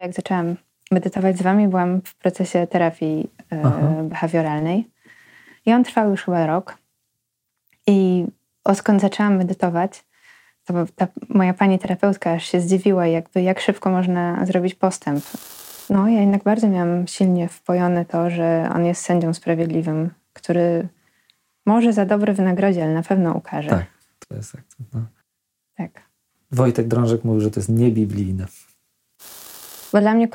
Jak zaczęłam medytować z wami, byłam w procesie terapii e, behawioralnej i on trwał już chyba rok. I odkąd zaczęłam medytować, to ta moja pani terapeutka aż się zdziwiła, jakby jak szybko można zrobić postęp. No, ja jednak bardzo miałam silnie wpojone to, że on jest sędzią sprawiedliwym, który może za dobre wynagrodzi, ale na pewno ukaże. Tak, to jest akcent. No. Tak. Wojtek Drążek mówił, że to jest niebiblijne. Bo dla mnie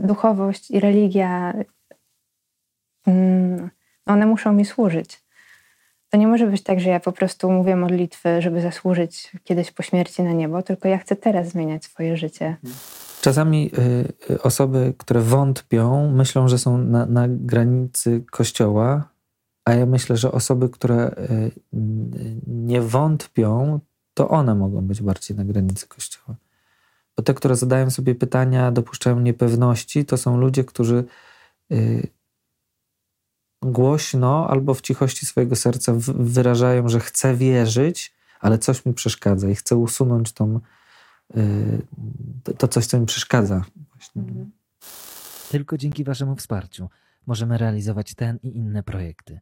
duchowość i religia, mm, one muszą mi służyć. To nie może być tak, że ja po prostu mówię modlitwy, żeby zasłużyć kiedyś po śmierci na niebo, tylko ja chcę teraz zmieniać swoje życie. Czasami y, osoby, które wątpią, myślą, że są na, na granicy kościoła, a ja myślę, że osoby, które y, nie wątpią, to one mogą być bardziej na granicy kościoła. Bo te, które zadają sobie pytania, dopuszczają niepewności, to są ludzie, którzy y, głośno albo w cichości swojego serca wyrażają, że chcę wierzyć, ale coś mi przeszkadza i chcę usunąć tą, y, to coś, co mi przeszkadza. Mhm. Tylko dzięki Waszemu wsparciu możemy realizować ten i inne projekty.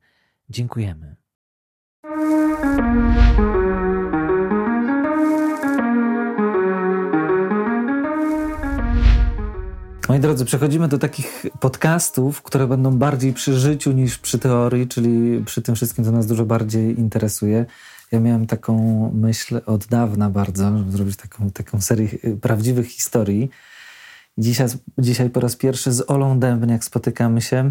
Dziękujemy. Moi drodzy, przechodzimy do takich podcastów, które będą bardziej przy życiu niż przy teorii, czyli przy tym wszystkim, co nas dużo bardziej interesuje. Ja miałem taką myśl od dawna bardzo, żeby zrobić taką, taką serię prawdziwych historii. Dzisiaj, dzisiaj po raz pierwszy z Olą Dębniak spotykamy się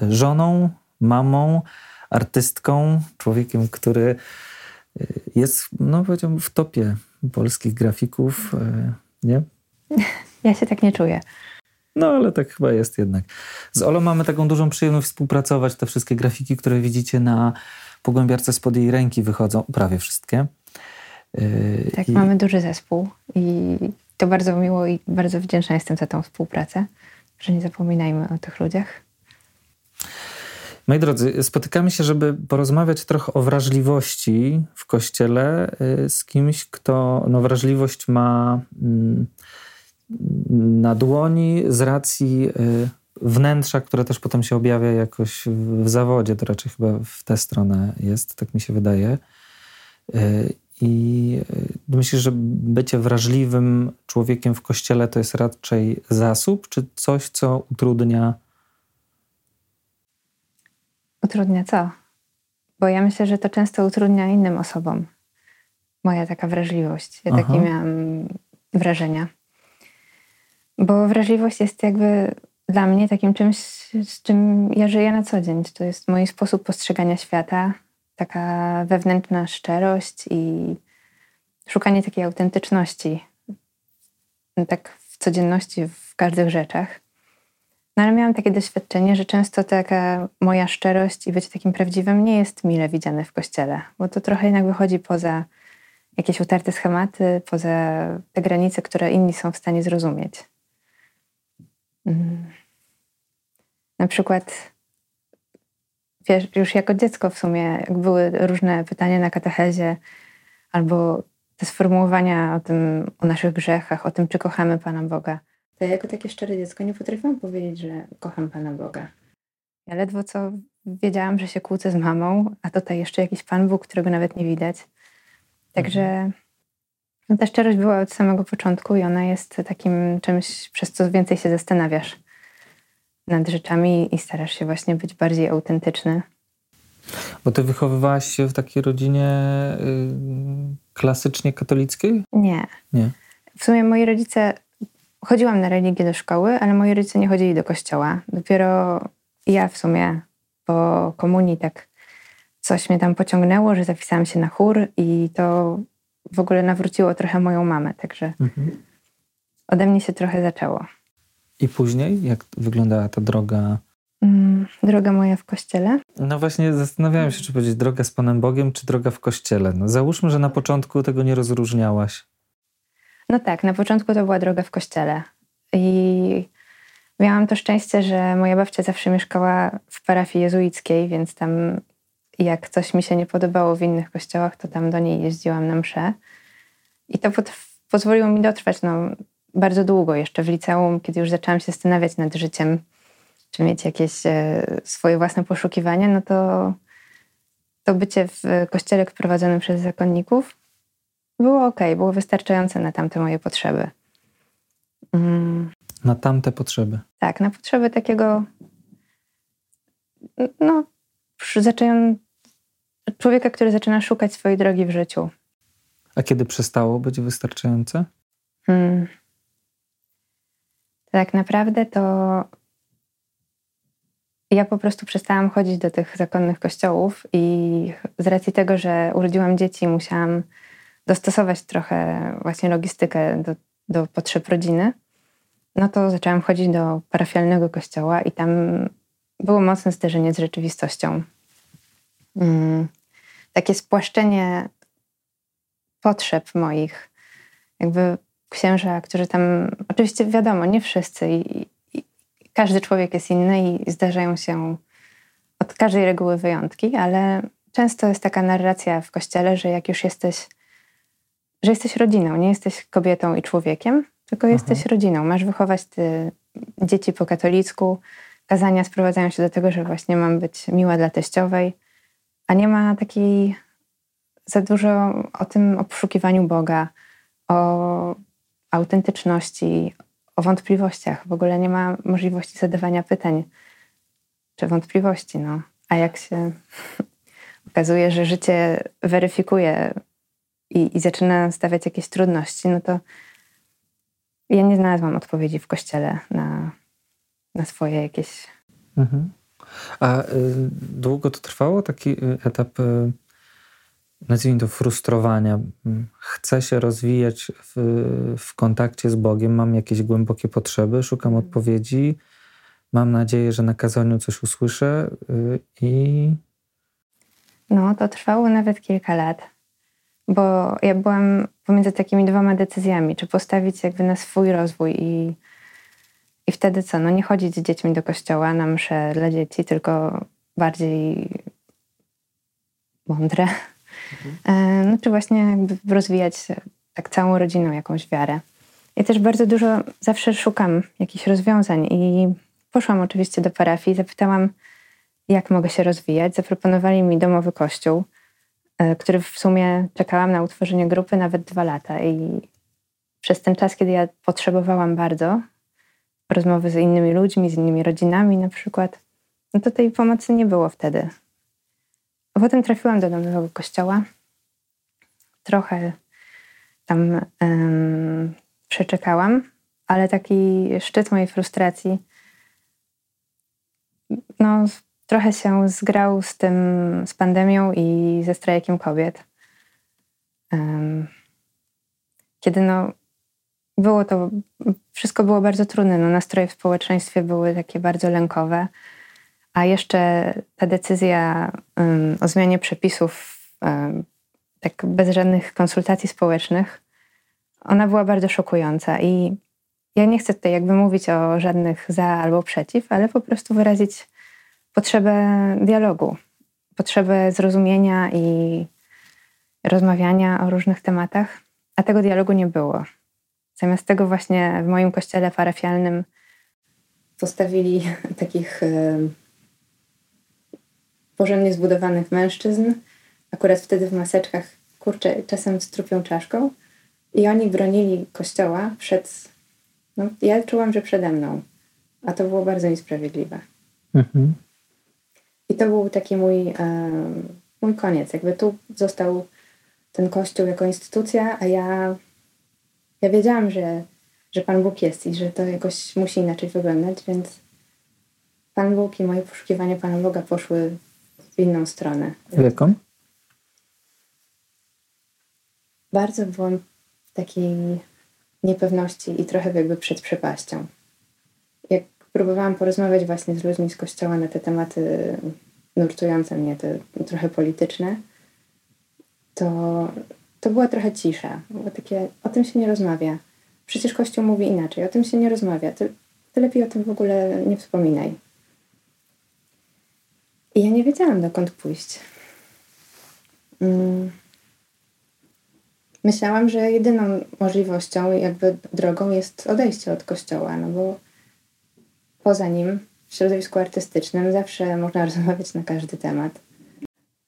żoną, mamą, artystką, człowiekiem, który jest, no powiedziałbym, w topie polskich grafików, nie? Ja się tak nie czuję. No ale tak chyba jest jednak. Z Olą mamy taką dużą przyjemność współpracować. Te wszystkie grafiki, które widzicie na pogłębiarce spod jej ręki wychodzą, prawie wszystkie. Yy, tak, I... mamy duży zespół i to bardzo miło i bardzo wdzięczna jestem za tą współpracę, że nie zapominajmy o tych ludziach. Moi drodzy, spotykamy się, żeby porozmawiać trochę o wrażliwości w kościele yy, z kimś, kto no, wrażliwość ma. Mm, na dłoni z racji y, wnętrza, które też potem się objawia jakoś w zawodzie. To raczej chyba w tę stronę jest, tak mi się wydaje. Y, I y, myślisz, że bycie wrażliwym człowiekiem w kościele to jest raczej zasób, czy coś, co utrudnia? Utrudnia co? Bo ja myślę, że to często utrudnia innym osobom. Moja taka wrażliwość. Ja Aha. takie miałam wrażenia. Bo wrażliwość jest jakby dla mnie takim czymś, z czym ja żyję na co dzień. To jest mój sposób postrzegania świata, taka wewnętrzna szczerość i szukanie takiej autentyczności, tak w codzienności, w każdych rzeczach. No ale miałam takie doświadczenie, że często taka moja szczerość i być takim prawdziwym nie jest mile widziane w kościele, bo to trochę jednak wychodzi poza jakieś utarte schematy, poza te granice, które inni są w stanie zrozumieć. Na przykład, wiesz, już jako dziecko w sumie, jak były różne pytania na katechezie, albo te sformułowania o tym, o naszych grzechach, o tym, czy kochamy Pana Boga, to ja jako takie szczere dziecko nie potrafiłam powiedzieć, że kocham Pana Boga. Ja ledwo co wiedziałam, że się kłócę z mamą, a tutaj jeszcze jakiś Pan Bóg, którego nawet nie widać. Także mhm. No ta szczerość była od samego początku i ona jest takim czymś, przez co więcej się zastanawiasz nad rzeczami i starasz się właśnie być bardziej autentyczny. Bo ty wychowywałaś się w takiej rodzinie y, klasycznie katolickiej? Nie. Nie. W sumie moi rodzice, chodziłam na religię do szkoły, ale moi rodzice nie chodzili do kościoła. Dopiero ja w sumie po komunii tak coś mnie tam pociągnęło, że zapisałam się na chór i to w ogóle nawróciło trochę moją mamę, także mhm. ode mnie się trochę zaczęło. I później, jak wyglądała ta droga? Mm, droga moja w kościele? No właśnie zastanawiałem się, czy powiedzieć droga z Panem Bogiem, czy droga w kościele. No załóżmy, że na początku tego nie rozróżniałaś. No tak, na początku to była droga w kościele. I miałam to szczęście, że moja babcia zawsze mieszkała w parafii jezuickiej, więc tam jak coś mi się nie podobało w innych kościołach, to tam do niej jeździłam na mszę. I to pozwoliło mi dotrwać no, bardzo długo, jeszcze w liceum, kiedy już zaczęłam się zastanawiać nad życiem, czy mieć jakieś e, swoje własne poszukiwania, no to to bycie w kościele prowadzonym przez zakonników było ok, było wystarczające na tamte moje potrzeby. Mm. Na tamte potrzeby. Tak, na potrzeby takiego no, zaczęłam człowieka, który zaczyna szukać swojej drogi w życiu. A kiedy przestało być wystarczające? Hmm. Tak naprawdę to ja po prostu przestałam chodzić do tych zakonnych kościołów i z racji tego, że urodziłam dzieci, musiałam dostosować trochę właśnie logistykę do, do potrzeb rodziny, no to zaczęłam chodzić do parafialnego kościoła i tam było mocne zderzenie z rzeczywistością. Mm, takie spłaszczenie potrzeb moich. Jakby księża, którzy tam, oczywiście wiadomo, nie wszyscy i, i każdy człowiek jest inny i zdarzają się od każdej reguły wyjątki, ale często jest taka narracja w kościele, że jak już jesteś, że jesteś rodziną, nie jesteś kobietą i człowiekiem, tylko Aha. jesteś rodziną. Masz wychować te dzieci po katolicku. Kazania sprowadzają się do tego, że właśnie mam być miła dla teściowej, a nie ma takiej za dużo o tym, o poszukiwaniu Boga, o autentyczności, o wątpliwościach. W ogóle nie ma możliwości zadawania pytań czy wątpliwości. No. A jak się okazuje, że życie weryfikuje i, i zaczyna stawiać jakieś trudności, no to ja nie znalazłam odpowiedzi w kościele na, na swoje jakieś. Mhm. A y, długo to trwało, taki y, etap y, nazwijmy to frustrowania. Chcę się rozwijać w, w kontakcie z Bogiem, mam jakieś głębokie potrzeby, szukam mhm. odpowiedzi, mam nadzieję, że na kazaniu coś usłyszę i. No, to trwało nawet kilka lat, bo ja byłam pomiędzy takimi dwoma decyzjami, czy postawić jakby na swój rozwój i, i wtedy co, no nie chodzić z dziećmi do kościoła na msze dla dzieci, tylko bardziej mądre, mhm. no czy właśnie rozwijać tak całą rodziną jakąś wiarę. Ja też bardzo dużo zawsze szukam jakichś rozwiązań i poszłam oczywiście do parafii, zapytałam, jak mogę się rozwijać. Zaproponowali mi domowy kościół, e, który w sumie czekałam na utworzenie grupy nawet dwa lata i przez ten czas, kiedy ja potrzebowałam bardzo rozmowy z innymi ludźmi, z innymi rodzinami na przykład, no to tej pomocy nie było wtedy. Potem trafiłam do domowego kościoła. Trochę tam um, przeczekałam, ale taki szczyt mojej frustracji no, trochę się zgrał z tym, z pandemią i ze strajkiem kobiet. Um, kiedy no, było to, wszystko było bardzo trudne. No, nastroje w społeczeństwie były takie bardzo lękowe. A jeszcze ta decyzja um, o zmianie przepisów, um, tak bez żadnych konsultacji społecznych, ona była bardzo szokująca. I ja nie chcę tutaj jakby mówić o żadnych za albo przeciw, ale po prostu wyrazić potrzebę dialogu, potrzebę zrozumienia i rozmawiania o różnych tematach, a tego dialogu nie było. Zamiast tego właśnie w moim kościele parafialnym postawili takich porządnie zbudowanych mężczyzn, akurat wtedy w maseczkach, kurczę, czasem z trupią czaszką. I oni bronili kościoła przed. No, ja czułam, że przede mną. A to było bardzo niesprawiedliwe. Mhm. I to był taki mój, e, mój koniec. Jakby tu został ten kościół jako instytucja, a ja, ja wiedziałam, że, że Pan Bóg jest i że to jakoś musi inaczej wyglądać, więc Pan Bóg i moje poszukiwania Pana Boga poszły w inną stronę. Jaką? Bardzo byłam w takiej niepewności i trochę jakby przed przepaścią. Jak próbowałam porozmawiać właśnie z ludźmi z kościoła na te tematy nurtujące mnie, te trochę polityczne, to, to była trochę cisza. Było takie, o tym się nie rozmawia. Przecież Kościół mówi inaczej, o tym się nie rozmawia. Ty, ty lepiej o tym w ogóle nie wspominaj. I ja nie wiedziałam, dokąd pójść. Mm. myślałam, że jedyną możliwością, jakby drogą jest odejście od kościoła, no bo poza nim w środowisku artystycznym zawsze można rozmawiać na każdy temat.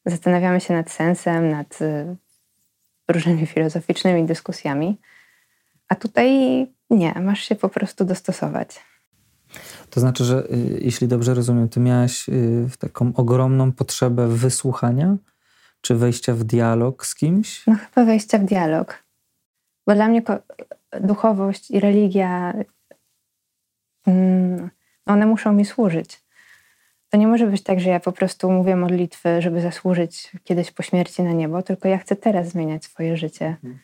Zastanawiamy się nad sensem, nad y, różnymi filozoficznymi dyskusjami, a tutaj nie, masz się po prostu dostosować. To znaczy, że y, jeśli dobrze rozumiem, ty miałaś y, taką ogromną potrzebę wysłuchania, czy wejścia w dialog z kimś? No chyba wejścia w dialog. Bo dla mnie duchowość i religia, mm, one muszą mi służyć. To nie może być tak, że ja po prostu mówię modlitwy, żeby zasłużyć kiedyś po śmierci na niebo, tylko ja chcę teraz zmieniać swoje życie hmm.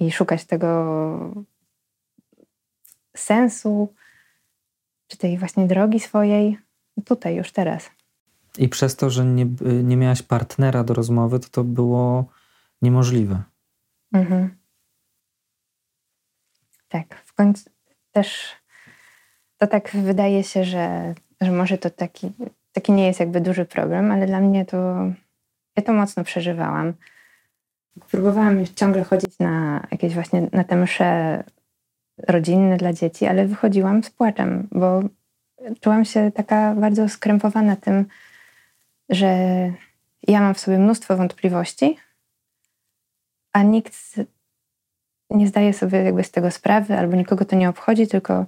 i szukać tego sensu, czy tej właśnie drogi swojej tutaj, już teraz. I przez to, że nie, nie miałaś partnera do rozmowy, to to było niemożliwe. Mhm. Tak, w końcu też to tak wydaje się, że, że może to taki, taki nie jest jakby duży problem, ale dla mnie to ja to mocno przeżywałam. Próbowałam ciągle chodzić na jakieś właśnie na te msze rodzinne dla dzieci, ale wychodziłam z płaczem, bo czułam się taka bardzo skrępowana tym, że ja mam w sobie mnóstwo wątpliwości, a nikt nie zdaje sobie jakby z tego sprawy, albo nikogo to nie obchodzi, tylko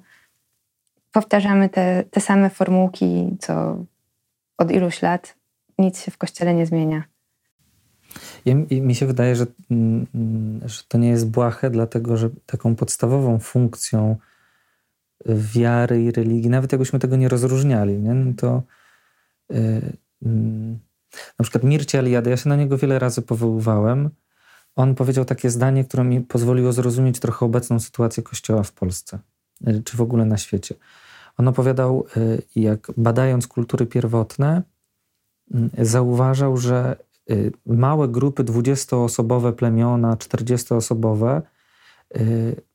powtarzamy te, te same formułki, co od iluś lat nic się w kościele nie zmienia. I mi się wydaje, że, mm, że to nie jest błahe, dlatego że taką podstawową funkcją wiary i religii, nawet jakbyśmy tego nie rozróżniali, nie? No to yy, na przykład Mirci Aliady, ja się na niego wiele razy powoływałem. On powiedział takie zdanie, które mi pozwoliło zrozumieć trochę obecną sytuację Kościoła w Polsce, czy w ogóle na świecie. On opowiadał, y, jak badając kultury pierwotne, y, zauważał, że małe grupy 20-osobowe plemiona, 40-osobowe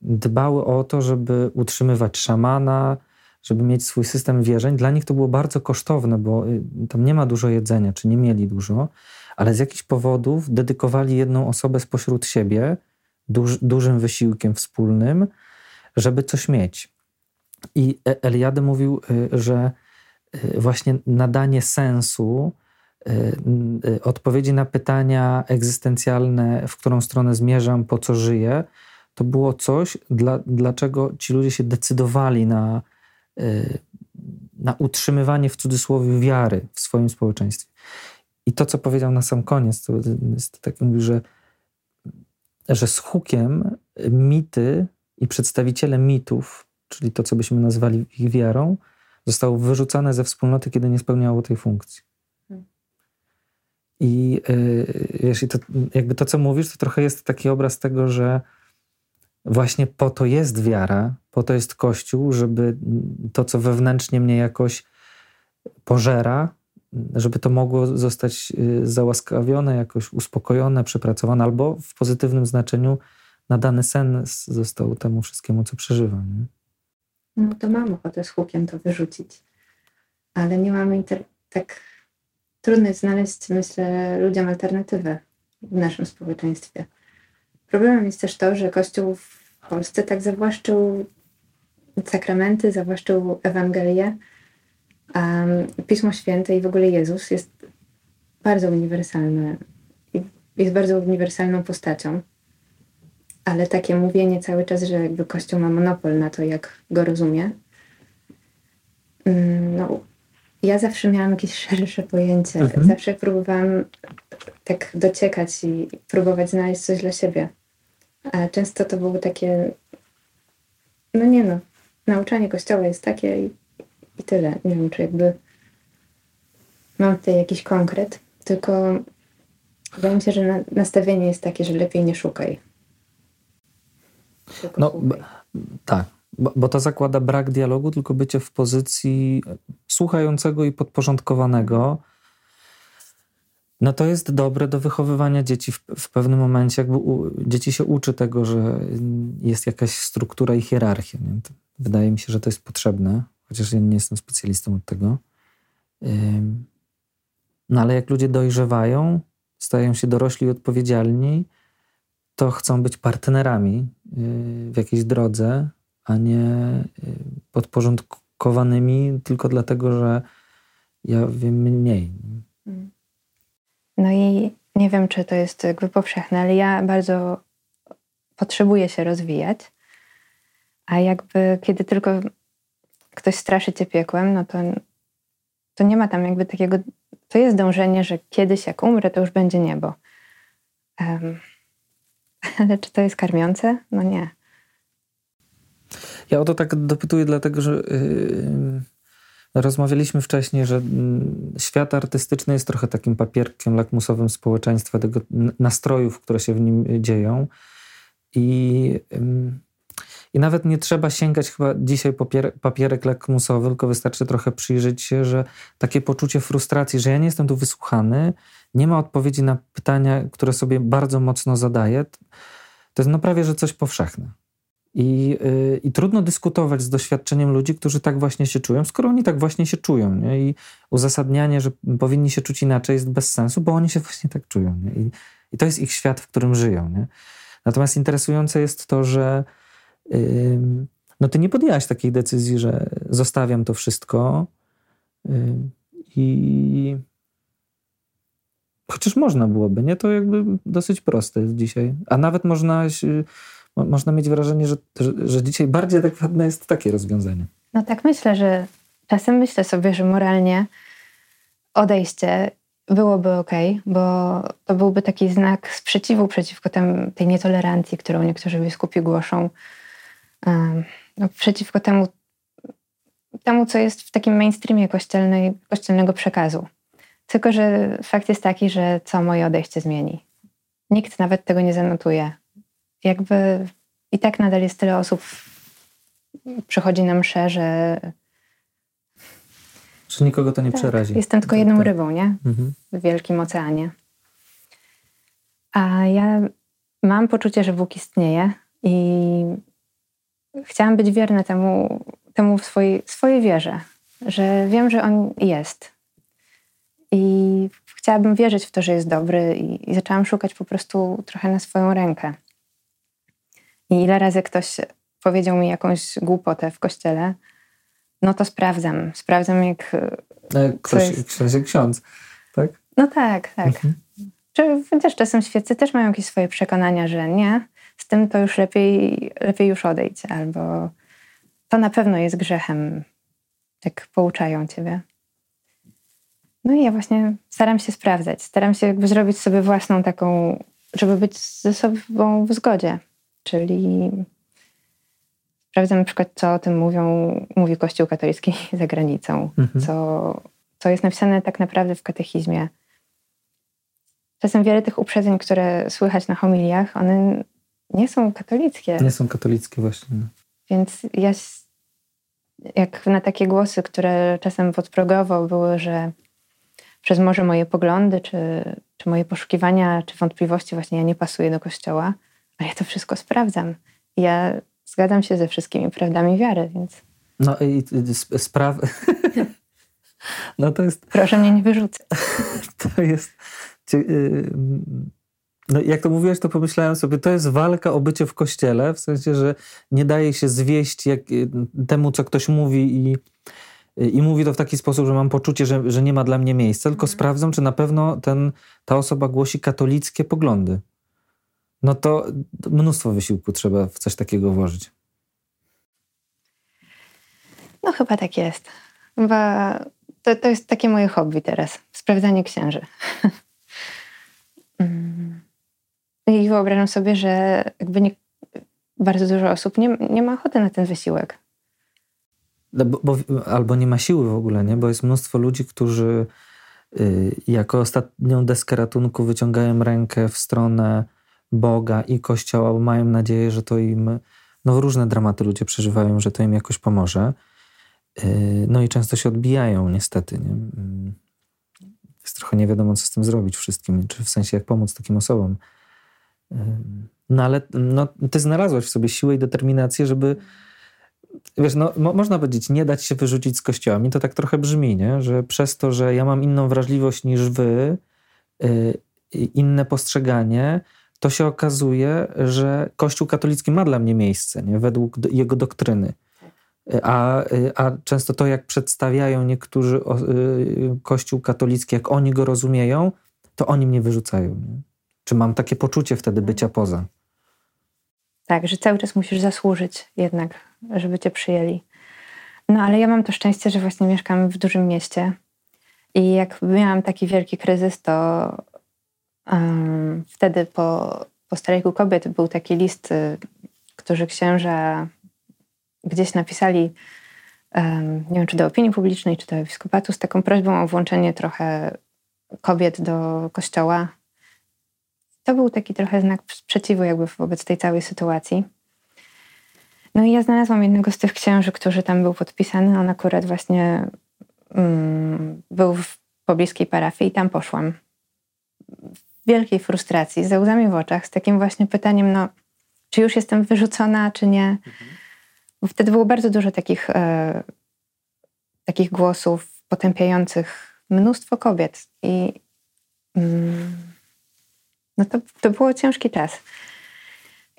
dbały o to, żeby utrzymywać szamana, żeby mieć swój system wierzeń. Dla nich to było bardzo kosztowne, bo y, tam nie ma dużo jedzenia, czy nie mieli dużo, ale z jakichś powodów dedykowali jedną osobę spośród siebie duż, dużym wysiłkiem wspólnym, żeby coś mieć. I e, Eliade mówił, y, że y, właśnie nadanie sensu, odpowiedzi na pytania egzystencjalne, w którą stronę zmierzam, po co żyję, to było coś, dla, dlaczego ci ludzie się decydowali na, Y, na utrzymywanie w cudzysłowie wiary w swoim społeczeństwie. I to, co powiedział na sam koniec, to jest tak, że, że z hukiem mity i przedstawiciele mitów, czyli to, co byśmy nazwali ich wiarą, zostało wyrzucane ze wspólnoty, kiedy nie spełniało tej funkcji. Hmm. I yy, wiesz, i to, jakby to, co mówisz, to trochę jest taki obraz tego, że właśnie po to jest wiara, po to jest Kościół, żeby to, co wewnętrznie mnie jakoś pożera, żeby to mogło zostać y, załaskawione, jakoś uspokojone, przepracowane, albo w pozytywnym znaczeniu nadany sens został temu wszystkiemu, co przeżywam. Nie? No to mam ochotę z hukiem to wyrzucić, ale nie mamy inter... tak trudno jest znaleźć, myślę, ludziom alternatywę w naszym społeczeństwie. Problemem jest też to, że Kościół w Polsce tak zawłaszczył sakramenty, zawłaszczył Ewangelię. Um, Pismo Święte i w ogóle Jezus jest bardzo uniwersalny. Jest bardzo uniwersalną postacią. Ale takie mówienie cały czas, że jakby Kościół ma monopol na to, jak go rozumie, mm, no, ja zawsze miałam jakieś szersze pojęcie. Mhm. Zawsze próbowałam tak dociekać i próbować znaleźć coś dla siebie. A często to było takie, no nie no, nauczanie kościoła jest takie i, i tyle. Nie wiem, czy jakby mam tutaj jakiś konkret, tylko wydaje mi się, że na, nastawienie jest takie, że lepiej nie szukaj. No, tak, bo, bo to zakłada brak dialogu, tylko bycie w pozycji słuchającego i podporządkowanego no to jest dobre do wychowywania dzieci w, w pewnym momencie. Jakby u, dzieci się uczy tego, że jest jakaś struktura i hierarchia. Wydaje mi się, że to jest potrzebne, chociaż ja nie jestem specjalistą od tego. No ale jak ludzie dojrzewają, stają się dorośli i odpowiedzialni, to chcą być partnerami w jakiejś drodze, a nie podporządkowanymi tylko dlatego, że ja wiem mniej. No i nie wiem, czy to jest jakby powszechne, ale ja bardzo potrzebuję się rozwijać. A jakby kiedy tylko ktoś straszy cię piekłem, no to, to nie ma tam jakby takiego. To jest dążenie, że kiedyś jak umrę, to już będzie niebo. Um, ale czy to jest karmiące? No nie. Ja o to tak dopytuję, dlatego że yy, rozmawialiśmy wcześniej, że yy, świat artystyczny jest trochę takim papierkiem lakmusowym społeczeństwa, tego nastrojów, które się w nim dzieją. I. Yy, i nawet nie trzeba sięgać chyba dzisiaj papier, papierek lakmusowy, tylko wystarczy trochę przyjrzeć się, że takie poczucie frustracji, że ja nie jestem tu wysłuchany, nie ma odpowiedzi na pytania, które sobie bardzo mocno zadaję, to jest no prawie, że coś powszechne. I, yy, I trudno dyskutować z doświadczeniem ludzi, którzy tak właśnie się czują, skoro oni tak właśnie się czują. Nie? I uzasadnianie, że powinni się czuć inaczej, jest bez sensu, bo oni się właśnie tak czują. I, I to jest ich świat, w którym żyją. Nie? Natomiast interesujące jest to, że no ty nie podjęłaś takiej decyzji, że zostawiam to wszystko i chociaż można byłoby, nie? To jakby dosyć proste dzisiaj. A nawet można, można mieć wrażenie, że, że, że dzisiaj bardziej adekwatne jest takie rozwiązanie. No tak myślę, że czasem myślę sobie, że moralnie odejście byłoby ok, bo to byłby taki znak sprzeciwu przeciwko tem, tej nietolerancji, którą niektórzy biskupi głoszą no, przeciwko temu, temu, co jest w takim mainstreamie kościelnej, kościelnego przekazu. Tylko, że fakt jest taki, że co moje odejście zmieni. Nikt nawet tego nie zanotuje. Jakby i tak nadal jest tyle osób, przychodzi na msze, że. Że nikogo to nie tak, przerazi. Jestem tylko jedną tak. rybą, nie? Mhm. W wielkim oceanie. A ja mam poczucie, że Bóg istnieje i chciałam być wierna temu, temu w swojej, swojej wierze, że wiem, że On jest. I chciałabym wierzyć w to, że jest dobry, i, i zaczęłam szukać po prostu trochę na swoją rękę. I ile razy ktoś powiedział mi jakąś głupotę w kościele, no to sprawdzam. Sprawdzam, jak. E, ktoś, jest... ktoś ksiądz, tak? No tak, tak. Mhm. Czy chociaż czasem świeccy też mają jakieś swoje przekonania, że nie, z tym to już lepiej, lepiej już odejdź, albo to na pewno jest grzechem, jak pouczają ciebie. No i ja właśnie staram się sprawdzać, staram się jakby zrobić sobie własną taką, żeby być ze sobą w zgodzie. Czyli sprawdzam na przykład, co o tym mówią, mówi Kościół katolicki za granicą, mhm. co, co jest napisane tak naprawdę w katechizmie. Czasem wiele tych uprzedzeń, które słychać na homiliach, one nie są katolickie. Nie są katolickie właśnie. No. Więc ja, jak na takie głosy, które czasem podprogowo były, że przez może moje poglądy, czy, czy moje poszukiwania, czy wątpliwości właśnie ja nie pasuję do Kościoła, ale ja to wszystko sprawdzam. Ja zgadzam się ze wszystkimi prawdami wiary, więc... No i spraw... no to jest... Proszę mnie nie wyrzucać. to jest... Y, no, jak to mówiłeś, to pomyślałem sobie, to jest walka o bycie w kościele, w sensie, że nie daje się zwieść jak, y, temu, co ktoś mówi i, i mówi to w taki sposób, że mam poczucie, że, że nie ma dla mnie miejsca, tylko mhm. sprawdzam, czy na pewno ten, ta osoba głosi katolickie poglądy. No to mnóstwo wysiłku trzeba w coś takiego włożyć. No chyba tak jest. Chyba to, to jest takie moje hobby teraz. Sprawdzanie księży. mm. I wyobrażam sobie, że jakby nie, bardzo dużo osób nie, nie ma ochoty na ten wysiłek. No bo, bo, albo nie ma siły w ogóle, nie? Bo jest mnóstwo ludzi, którzy y, jako ostatnią deskę ratunku wyciągają rękę w stronę Boga i Kościoła, bo mają nadzieję, że to im, no różne dramaty ludzie przeżywają, że to im jakoś pomoże. Y, no i często się odbijają niestety, nie? Y, jest trochę nie wiadomo, co z tym zrobić wszystkim, czy w sensie jak pomóc takim osobom. No ale no, ty znalazłaś w sobie siłę i determinację, żeby wiesz, no, mo można powiedzieć, nie dać się wyrzucić z kościołami. To tak trochę brzmi, nie? że przez to, że ja mam inną wrażliwość niż wy, yy, inne postrzeganie, to się okazuje, że Kościół katolicki ma dla mnie miejsce, nie? według jego doktryny. A, a często to, jak przedstawiają niektórzy y, Kościół katolicki, jak oni go rozumieją, to oni mnie wyrzucają. Nie? Czy mam takie poczucie wtedy bycia poza? Tak, że cały czas musisz zasłużyć jednak, żeby cię przyjęli. No ale ja mam to szczęście, że właśnie mieszkam w dużym mieście. I jak miałam taki wielki kryzys, to um, wtedy po, po kobiet był taki list, y, którzy księża gdzieś napisali, um, nie wiem czy do opinii publicznej, czy do episkopatu, z taką prośbą o włączenie trochę kobiet do kościoła. To był taki trochę znak sprzeciwu jakby wobec tej całej sytuacji. No i ja znalazłam jednego z tych księży, który tam był podpisany. On akurat właśnie mm, był w pobliskiej parafii i tam poszłam. W wielkiej frustracji, z łzami w oczach, z takim właśnie pytaniem, no, czy już jestem wyrzucona, czy nie. Mhm. Bo wtedy było bardzo dużo takich, e, takich głosów potępiających mnóstwo kobiet. I mm, no to, to było ciężki czas.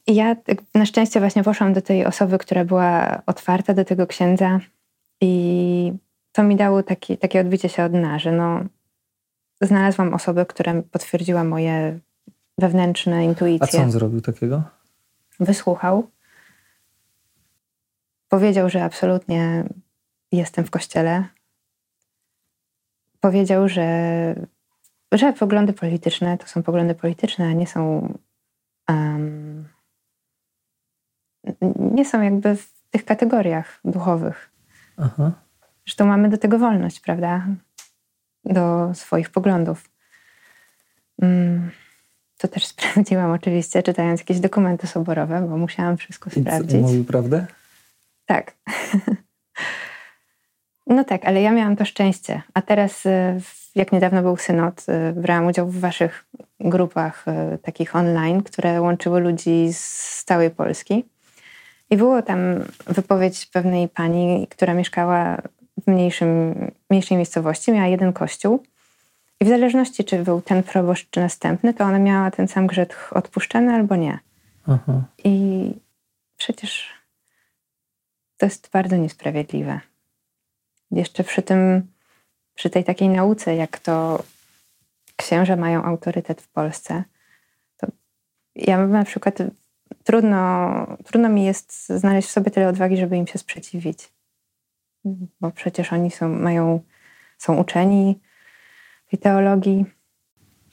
I ja tak na szczęście właśnie poszłam do tej osoby, która była otwarta do tego księdza i to mi dało taki, takie odbicie się od dna, że no, znalazłam osobę, która potwierdziła moje wewnętrzne intuicje. A co on zrobił takiego? Wysłuchał. Powiedział, że absolutnie jestem w kościele. Powiedział, że, że poglądy polityczne to są poglądy polityczne, a nie są um, nie są jakby w tych kategoriach duchowych. Aha. Zresztą mamy do tego wolność, prawda? Do swoich poglądów. Mm, to też sprawdziłam oczywiście, czytając jakieś dokumenty soborowe, bo musiałam wszystko sprawdzić. I mówił prawdę? Tak. no tak, ale ja miałam to szczęście. A teraz, y, jak niedawno był synod, y, brałam udział w waszych grupach y, takich online, które łączyły ludzi z całej Polski. I było tam wypowiedź pewnej pani, która mieszkała w mniejszym, mniejszej miejscowości, miała jeden kościół. I w zależności, czy był ten proboszcz, czy następny, to ona miała ten sam grzech odpuszczany albo nie. Aha. I przecież to jest bardzo niesprawiedliwe. Jeszcze przy tym, przy tej takiej nauce, jak to księża mają autorytet w Polsce, to ja na przykład trudno, trudno mi jest znaleźć w sobie tyle odwagi, żeby im się sprzeciwić. Bo przecież oni są, mają, są uczeni tej teologii,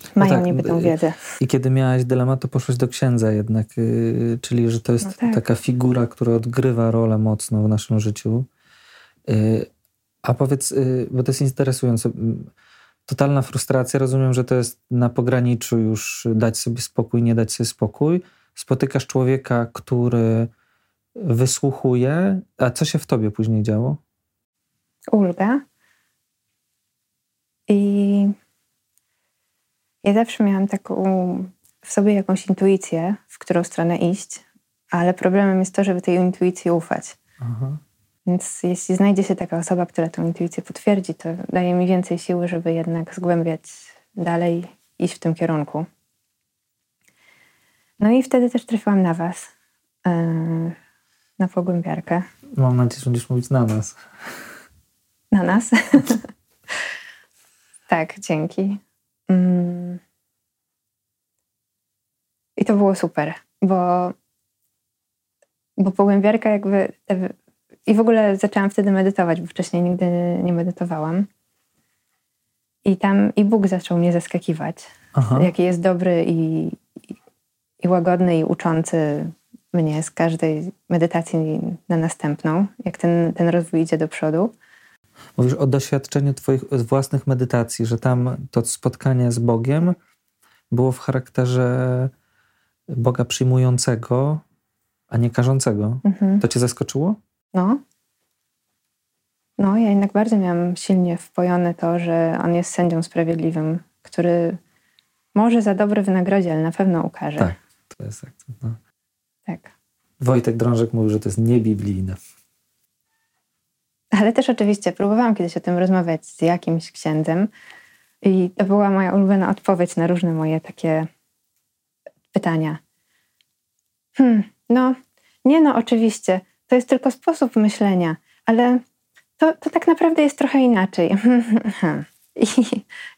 no mają no tak, niby tą wiedzę. I kiedy miałaś dylemat, to poszłaś do księdza jednak, yy, czyli że to jest no tak. taka figura, która odgrywa rolę mocno w naszym życiu. A powiedz, yy, bo to jest interesujące, totalna frustracja, rozumiem, że to jest na pograniczu już dać sobie spokój, nie dać sobie spokój, spotykasz człowieka, który wysłuchuje, a co się w tobie później działo? Ulga. I ja zawsze miałam taką w sobie jakąś intuicję, w którą stronę iść, ale problemem jest to, żeby tej intuicji ufać. Aha. Więc jeśli znajdzie się taka osoba, która tę intuicję potwierdzi, to daje mi więcej siły, żeby jednak zgłębiać dalej, iść w tym kierunku. No i wtedy też trafiłam na Was, yy, na pogłębiarkę. Mam nadzieję, że będziesz mówić na nas. Na nas? tak, dzięki. Mm. I to było super, bo, bo pogłębiarka jakby... I w ogóle zaczęłam wtedy medytować, bo wcześniej nigdy nie medytowałam. I tam i Bóg zaczął mnie zaskakiwać, Aha. jaki jest dobry i, i łagodny i uczący mnie z każdej medytacji na następną, jak ten, ten rozwój idzie do przodu. Mówisz o doświadczeniu Twoich własnych medytacji, że tam to spotkanie z Bogiem było w charakterze Boga przyjmującego, a nie karzącego. Mhm. To Cię zaskoczyło? No. No, ja jednak bardzo miałam silnie wpojone to, że On jest sędzią sprawiedliwym, który może za dobre wynagrodzi, ale na pewno ukaże. Tak. To jest akcent. No. Tak. Wojtek Drążek mówił, że to jest niebiblijne. Ale też oczywiście próbowałam kiedyś o tym rozmawiać z jakimś księdzem i to była moja ulubiona odpowiedź na różne moje takie pytania. Hmm, no, nie no, oczywiście, to jest tylko sposób myślenia, ale to, to tak naprawdę jest trochę inaczej.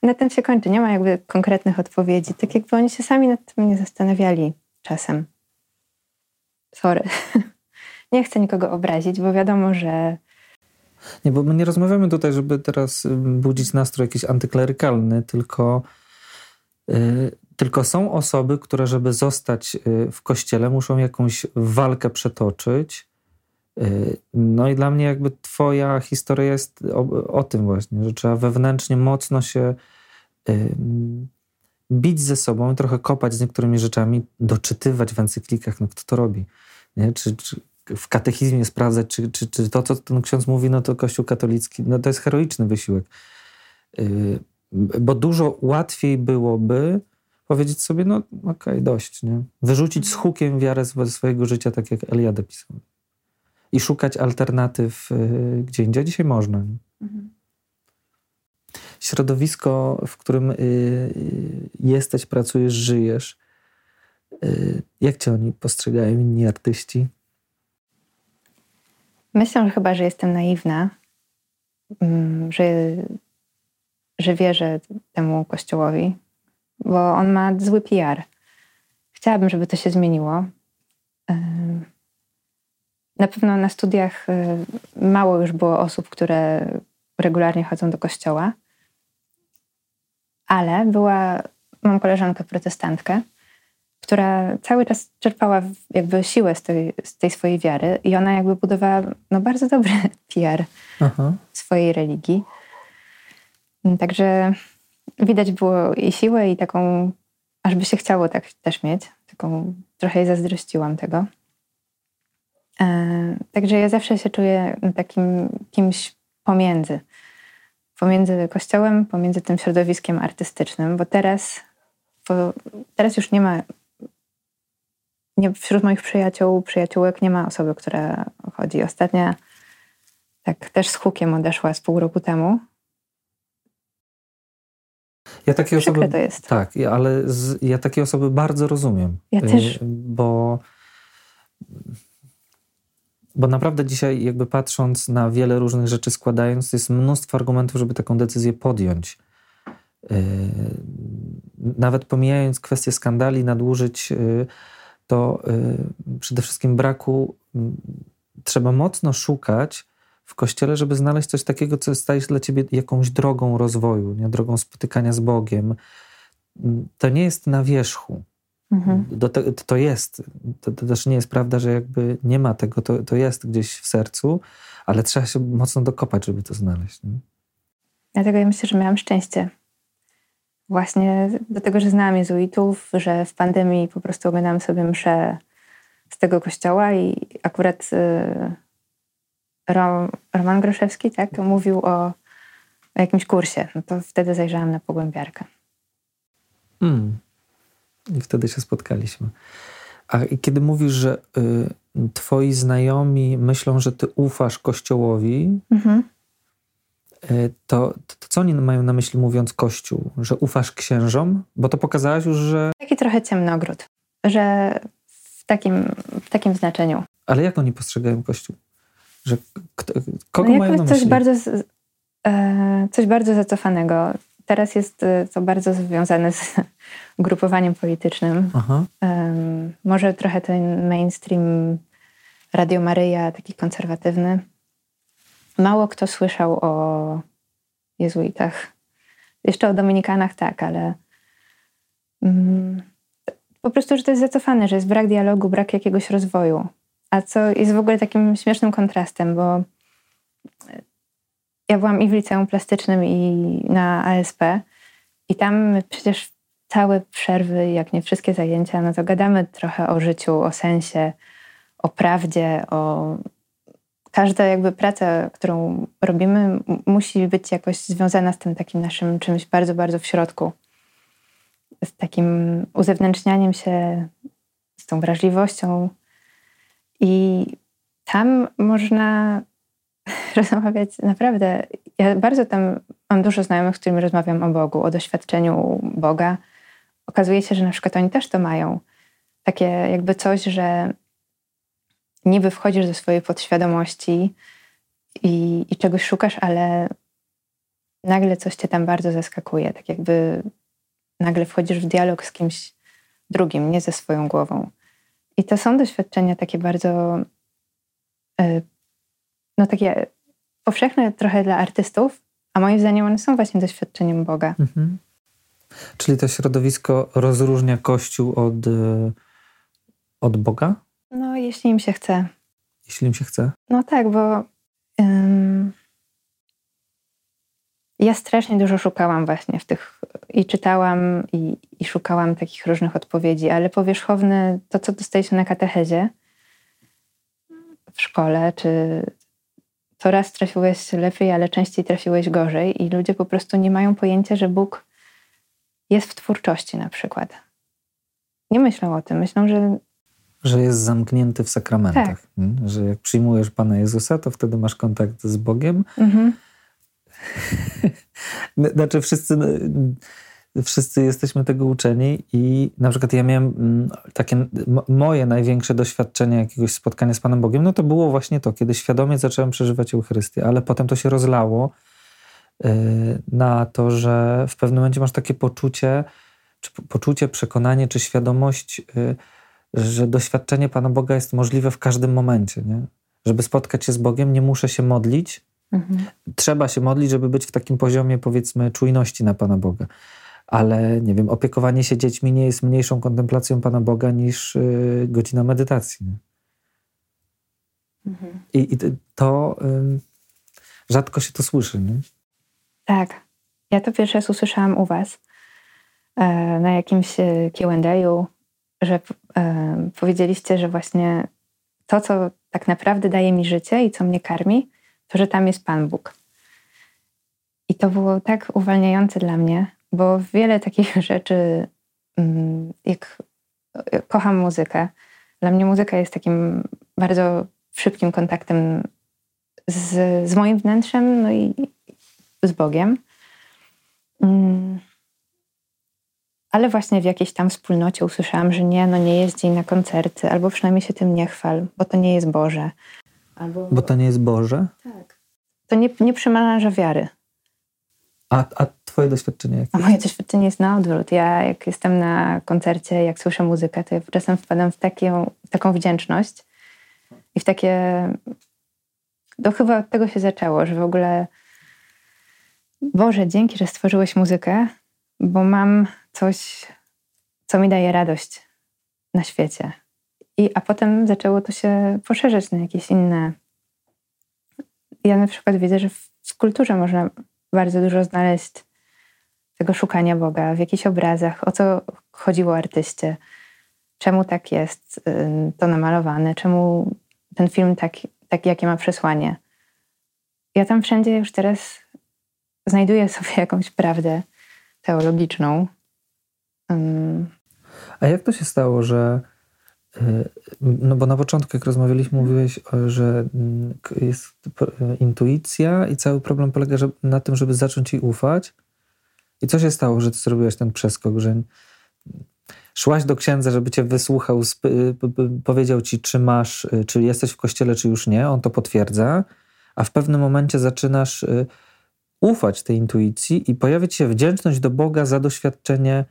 I na tym się kończy. Nie ma jakby konkretnych odpowiedzi. Tak jakby oni się sami nad tym nie zastanawiali czasem. Sorry. Nie chcę nikogo obrazić, bo wiadomo, że. Nie, bo my nie rozmawiamy tutaj, żeby teraz budzić nastrój jakiś antyklerykalny, tylko, yy, tylko są osoby, które, żeby zostać y, w kościele, muszą jakąś walkę przetoczyć. Yy, no i dla mnie, jakby Twoja historia jest o, o tym właśnie, że trzeba wewnętrznie mocno się bić ze sobą, trochę kopać z niektórymi rzeczami, doczytywać w encyklikach, no kto to robi. Nie? Czy, czy w katechizmie sprawdzać, czy, czy, czy to, co ten ksiądz mówi, no to Kościół katolicki, no to jest heroiczny wysiłek. Yy, bo dużo łatwiej byłoby powiedzieć sobie, no okej, okay, dość, nie? Wyrzucić z hukiem wiarę swojego życia, tak jak Eliade pisał. I szukać alternatyw yy, gdzie indziej. Dzisiaj można. Mhm. Środowisko, w którym yy, jesteś, pracujesz, żyjesz, y, jak cię oni postrzegają, inni artyści? Myślę że chyba, że jestem naiwna, mm, że, że wierzę temu kościołowi, bo on ma zły PR. Chciałabym, żeby to się zmieniło. Na pewno na studiach y, mało już było osób, które regularnie chodzą do kościoła, ale była, mam koleżankę protestantkę, która cały czas czerpała jakby siłę z tej, z tej swojej wiary i ona jakby budowała no, bardzo dobry PR Aha. swojej religii. Także widać było i siłę i taką, aż by się chciało tak też mieć. Taką, trochę jej zazdrościłam tego. E, także ja zawsze się czuję takim kimś pomiędzy. Pomiędzy kościołem, pomiędzy tym środowiskiem artystycznym, bo teraz, bo teraz już nie ma nie, wśród moich przyjaciół, przyjaciółek nie ma osoby, która chodzi. Ostatnia tak też z hukiem odeszła z pół roku temu. Ja takie osoby, to jest. Tak, ale z, ja takie osoby bardzo rozumiem. Ja też. Bo, bo naprawdę dzisiaj jakby patrząc na wiele różnych rzeczy składając, jest mnóstwo argumentów, żeby taką decyzję podjąć. Yy, nawet pomijając kwestię skandali, nadużyć, yy, to y, przede wszystkim braku trzeba mocno szukać w kościele, żeby znaleźć coś takiego, co staje się dla ciebie jakąś drogą rozwoju, nie? drogą spotykania z Bogiem. To nie jest na wierzchu. Mhm. To, to, jest. To, to, też nie jest prawda, że jakby nie ma tego, to, to jest gdzieś w sercu, ale trzeba się mocno dokopać, żeby to znaleźć. Nie? Dlatego ja myślę, że miałam szczęście właśnie do tego, że znałam jezuitów, że w pandemii po prostu oglądałam sobie mszę z tego kościoła i akurat y, Roman Groszewski tak, mówił o, o, jakimś kursie. No to wtedy zajrzałam na pogłębiarkę. Mm. I wtedy się spotkaliśmy. A kiedy mówisz, że y, twoi znajomi myślą, że ty ufasz Kościołowi, mhm. E, to, to, co oni mają na myśli mówiąc Kościół? Że ufasz księżom? Bo to pokazałaś już, że... Taki trochę ciemny ogród, że w takim, w takim znaczeniu. Ale jak oni postrzegają Kościół? Że kto, kogo no mają na coś myśli? Bardzo, e, coś bardzo zacofanego. Teraz jest to bardzo związane z grupowaniem politycznym. Aha. może trochę ten mainstream Radio Maryja, taki konserwatywny mało kto słyszał o jezuitach. Jeszcze o dominikanach tak, ale mm, po prostu, że to jest zacofane, że jest brak dialogu, brak jakiegoś rozwoju. A co jest w ogóle takim śmiesznym kontrastem, bo ja byłam i w liceum plastycznym, i na ASP, i tam przecież całe przerwy, jak nie wszystkie zajęcia, no to gadamy trochę o życiu, o sensie, o prawdzie, o każda jakby praca, którą robimy, musi być jakoś związana z tym takim naszym czymś bardzo, bardzo w środku. Z takim uzewnętrznianiem się, z tą wrażliwością. I tam można rozmawiać naprawdę. Ja bardzo tam mam dużo znajomych, z którymi rozmawiam o Bogu, o doświadczeniu Boga. Okazuje się, że na przykład oni też to mają, takie jakby coś, że niby wchodzisz do swojej podświadomości i, i czegoś szukasz, ale nagle coś cię tam bardzo zaskakuje. Tak jakby nagle wchodzisz w dialog z kimś drugim, nie ze swoją głową. I to są doświadczenia takie bardzo, e, no takie powszechne trochę dla artystów, a moim zdaniem one są właśnie doświadczeniem Boga. Mhm. Czyli to środowisko rozróżnia Kościół od, e, od Boga? No, jeśli im się chce. Jeśli im się chce? No tak, bo um, ja strasznie dużo szukałam właśnie w tych i czytałam i, i szukałam takich różnych odpowiedzi, ale powierzchowne to, co dostaliśmy na katechezie w szkole, czy to raz trafiłeś lepiej, ale częściej trafiłeś gorzej i ludzie po prostu nie mają pojęcia, że Bóg jest w twórczości na przykład. Nie myślą o tym. Myślą, że że jest zamknięty w sakramentach. Tak. Hmm? Że jak przyjmujesz Pana Jezusa, to wtedy masz kontakt z Bogiem. Mhm. znaczy wszyscy, wszyscy jesteśmy tego uczeni i na przykład ja miałem mm, takie moje największe doświadczenie jakiegoś spotkania z Panem Bogiem, no to było właśnie to, kiedy świadomie zacząłem przeżywać Eucharystię, ale potem to się rozlało y, na to, że w pewnym momencie masz takie poczucie, czy poczucie, przekonanie, czy świadomość, y, że doświadczenie Pana Boga jest możliwe w każdym momencie. Nie? Żeby spotkać się z Bogiem, nie muszę się modlić. Mhm. Trzeba się modlić, żeby być w takim poziomie, powiedzmy, czujności na Pana Boga. Ale nie wiem, opiekowanie się dziećmi nie jest mniejszą kontemplacją Pana Boga niż y, godzina medytacji. Mhm. I, I, to y, rzadko się to słyszy. Nie? Tak. Ja to pierwszy raz usłyszałam u Was e, na jakimś e, QA że e, powiedzieliście, że właśnie to, co tak naprawdę daje mi życie i co mnie karmi, to że tam jest Pan Bóg. I to było tak uwalniające dla mnie, bo wiele takich rzeczy, mm, jak kocham muzykę, dla mnie muzyka jest takim bardzo szybkim kontaktem z, z moim wnętrzem, no i z Bogiem. Mm. Ale właśnie w jakiejś tam wspólnocie usłyszałam, że nie, no nie jeździ na koncerty, albo przynajmniej się tym nie chwal, bo to nie jest Boże. Albo... Bo to nie jest Boże? Tak. To nie, nie przemawia wiary. A, a twoje doświadczenie jakie? A moje doświadczenie jest na odwrót. Ja jak jestem na koncercie, jak słyszę muzykę, to ja czasem wpadam w, takie, w taką wdzięczność i w takie... To chyba od tego się zaczęło, że w ogóle Boże, dzięki, że stworzyłeś muzykę, bo mam coś, co mi daje radość na świecie. I, a potem zaczęło to się poszerzać na jakieś inne. Ja na przykład widzę, że w kulturze można bardzo dużo znaleźć tego szukania Boga w jakichś obrazach, o co chodziło artyście, czemu tak jest to namalowane, czemu ten film tak, tak jakie ma przesłanie. Ja tam wszędzie już teraz znajduję sobie jakąś prawdę teologiczną. A jak to się stało, że y, no bo na początku, jak rozmawialiśmy, mówiłeś, że mm, jest intuicja i cały problem polega na tym, żeby zacząć jej ufać. I co się stało, że ty zrobiłeś ten przeskok, że szłaś do księdza, żeby cię wysłuchał, powiedział ci, czy masz, czy jesteś w kościele, czy już nie. On to potwierdza, a w pewnym momencie zaczynasz ufać tej intuicji i pojawić się wdzięczność do Boga za doświadczenie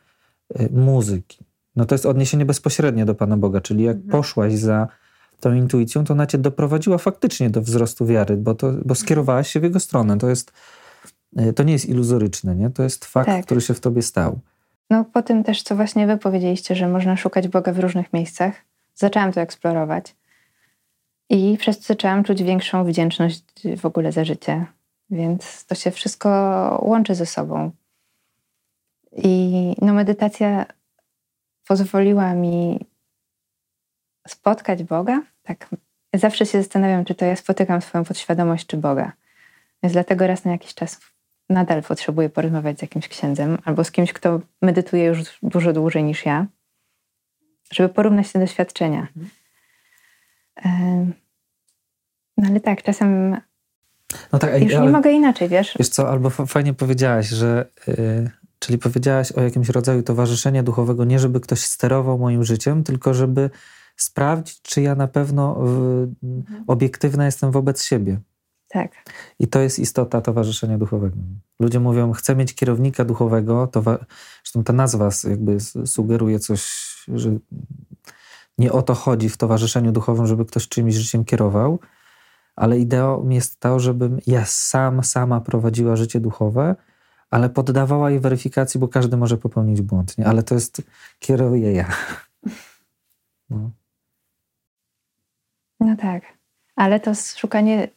muzyki. No to jest odniesienie bezpośrednie do Pana Boga, czyli jak mhm. poszłaś za tą intuicją, to ona cię doprowadziła faktycznie do wzrostu wiary, bo, to, bo skierowałaś się w jego stronę. To jest, y, to nie jest iluzoryczne, nie? to jest fakt, tak. który się w tobie stał. No po tym też, co właśnie wy powiedzieliście, że można szukać Boga w różnych miejscach, zaczęłam to eksplorować. I przez to zaczęłam czuć większą wdzięczność w ogóle za życie. Więc to się wszystko łączy ze sobą. I no, medytacja pozwoliła mi spotkać Boga. Tak, zawsze się zastanawiam, czy to ja spotykam swoją podświadomość, czy Boga. Więc dlatego raz na jakiś czas nadal potrzebuję porozmawiać z jakimś księdzem albo z kimś, kto medytuje już dużo dłużej niż ja, żeby porównać te doświadczenia. Mhm. No ale tak, czasem no tak, już nie mogę inaczej, wiesz? Wiesz co, albo fajnie powiedziałaś, że yy, Czyli powiedziałaś o jakimś rodzaju towarzyszenia duchowego, nie żeby ktoś sterował moim życiem, tylko żeby sprawdzić, czy ja na pewno mhm. obiektywna jestem wobec siebie. Tak. I to jest istota towarzyszenia duchowego. Ludzie mówią, chcę mieć kierownika duchowego, towa- zresztą ta nazwa jakby sugeruje coś, że nie o to chodzi w towarzyszeniu duchowym, żeby ktoś czymś życiem kierował, ale ideą jest to, żebym ja sam, sama prowadziła życie duchowe, ale poddawała je weryfikacji, bo każdy może popełnić błąd, nie? ale to jest, kieruję ja. No. no tak, ale to szukanie,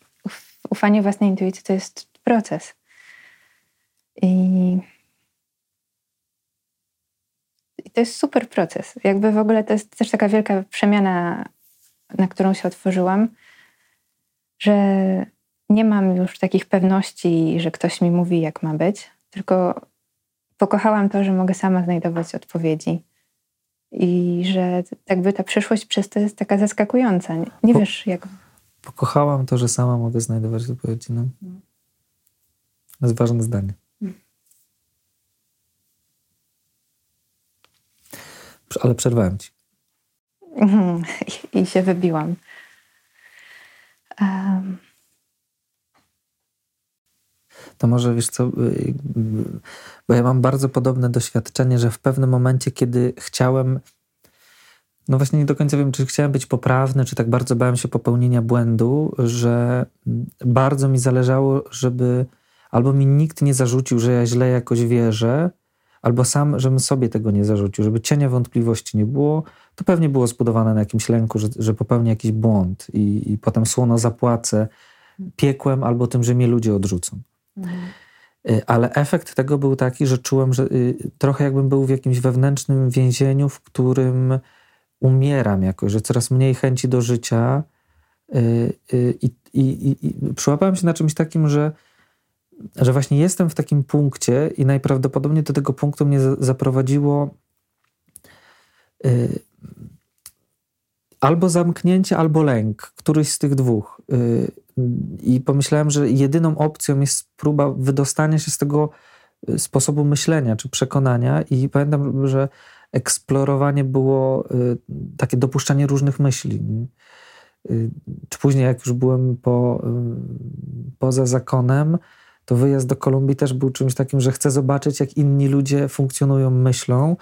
ufanie własnej intuicji to jest proces. I, I to jest super proces. Jakby w ogóle to jest też taka wielka przemiana, na którą się otworzyłam, że nie mam już takich pewności, że ktoś mi mówi, jak ma być, tylko pokochałam to, że mogę sama znajdować odpowiedzi. I że jakby ta przyszłość przez to jest taka zaskakująca. Nie, nie wiesz, jak. Pokochałam to, że sama mogę znajdować odpowiedzi. No. no. To jest ważne zdanie. Mm. Ale przerwałem ci. Mhm. I, I, się wybiłam. Um. To może wiesz co, y, bo ja mam bardzo podobne doświadczenie, że w pewnym momencie, kiedy chciałem, no właśnie nie do końca wiem, czy chciałem być poprawny, czy tak bardzo bałem się popełnienia błędu, że bardzo mi zależało, żeby albo mi nikt nie zarzucił, że ja źle jakoś wierzę, albo sam, żebym sobie tego nie zarzucił, żeby cienia wątpliwości nie było, to pewnie było zbudowane na jakimś lęku, że, że popełnię jakiś błąd i, i potem słono zapłacę piekłem albo tym, że mnie ludzie odrzucą. Mhm. Ale efekt tego był taki, że czułem, że y, trochę jakbym był w jakimś wewnętrznym więzieniu, w którym umieram jakoś, że coraz mniej chęci do życia. Y, I, i, i, i przyłapałem się na czymś takim, że że właśnie jestem w takim punkcie i najprawdopodobniej do tego punktu mnie zaprowadziło y, albo zamknięcie, albo lęk, któryś z tych dwóch. Y, I pomyślałem, że jedyną opcją jest próba wydostania się z tego y, sposobu myślenia czy przekonania. I pamiętam, że eksplorowanie było takie dopuszczanie różnych myśli. Czy później, jak już byłem po, poza zakonem, to wyjazd do Kolumbii też był czymś takim, że chcę zobaczyć, jak inni ludzie funkcjonują, myślą.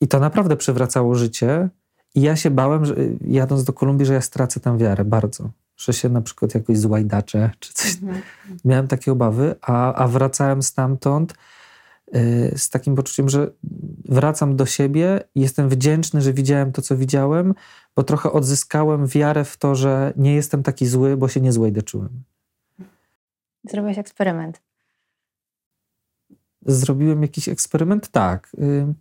I to naprawdę przywracało życie. I ja się bałem, że jadąc do Kolumbii, że ja stracę tam wiarę bardzo. Że się na przykład jakoś złajdaczę, czy coś. Mhm. Miałem takie obawy, a, a wracałem stamtąd yy, z takim poczuciem, że wracam do siebie i jestem wdzięczny, że widziałem to, co widziałem, bo trochę odzyskałem wiarę w to, że nie jestem taki zły, bo się nie złajdaczyłem. Zrobiłeś eksperyment. Zrobiłem jakiś eksperyment? Tak. Y,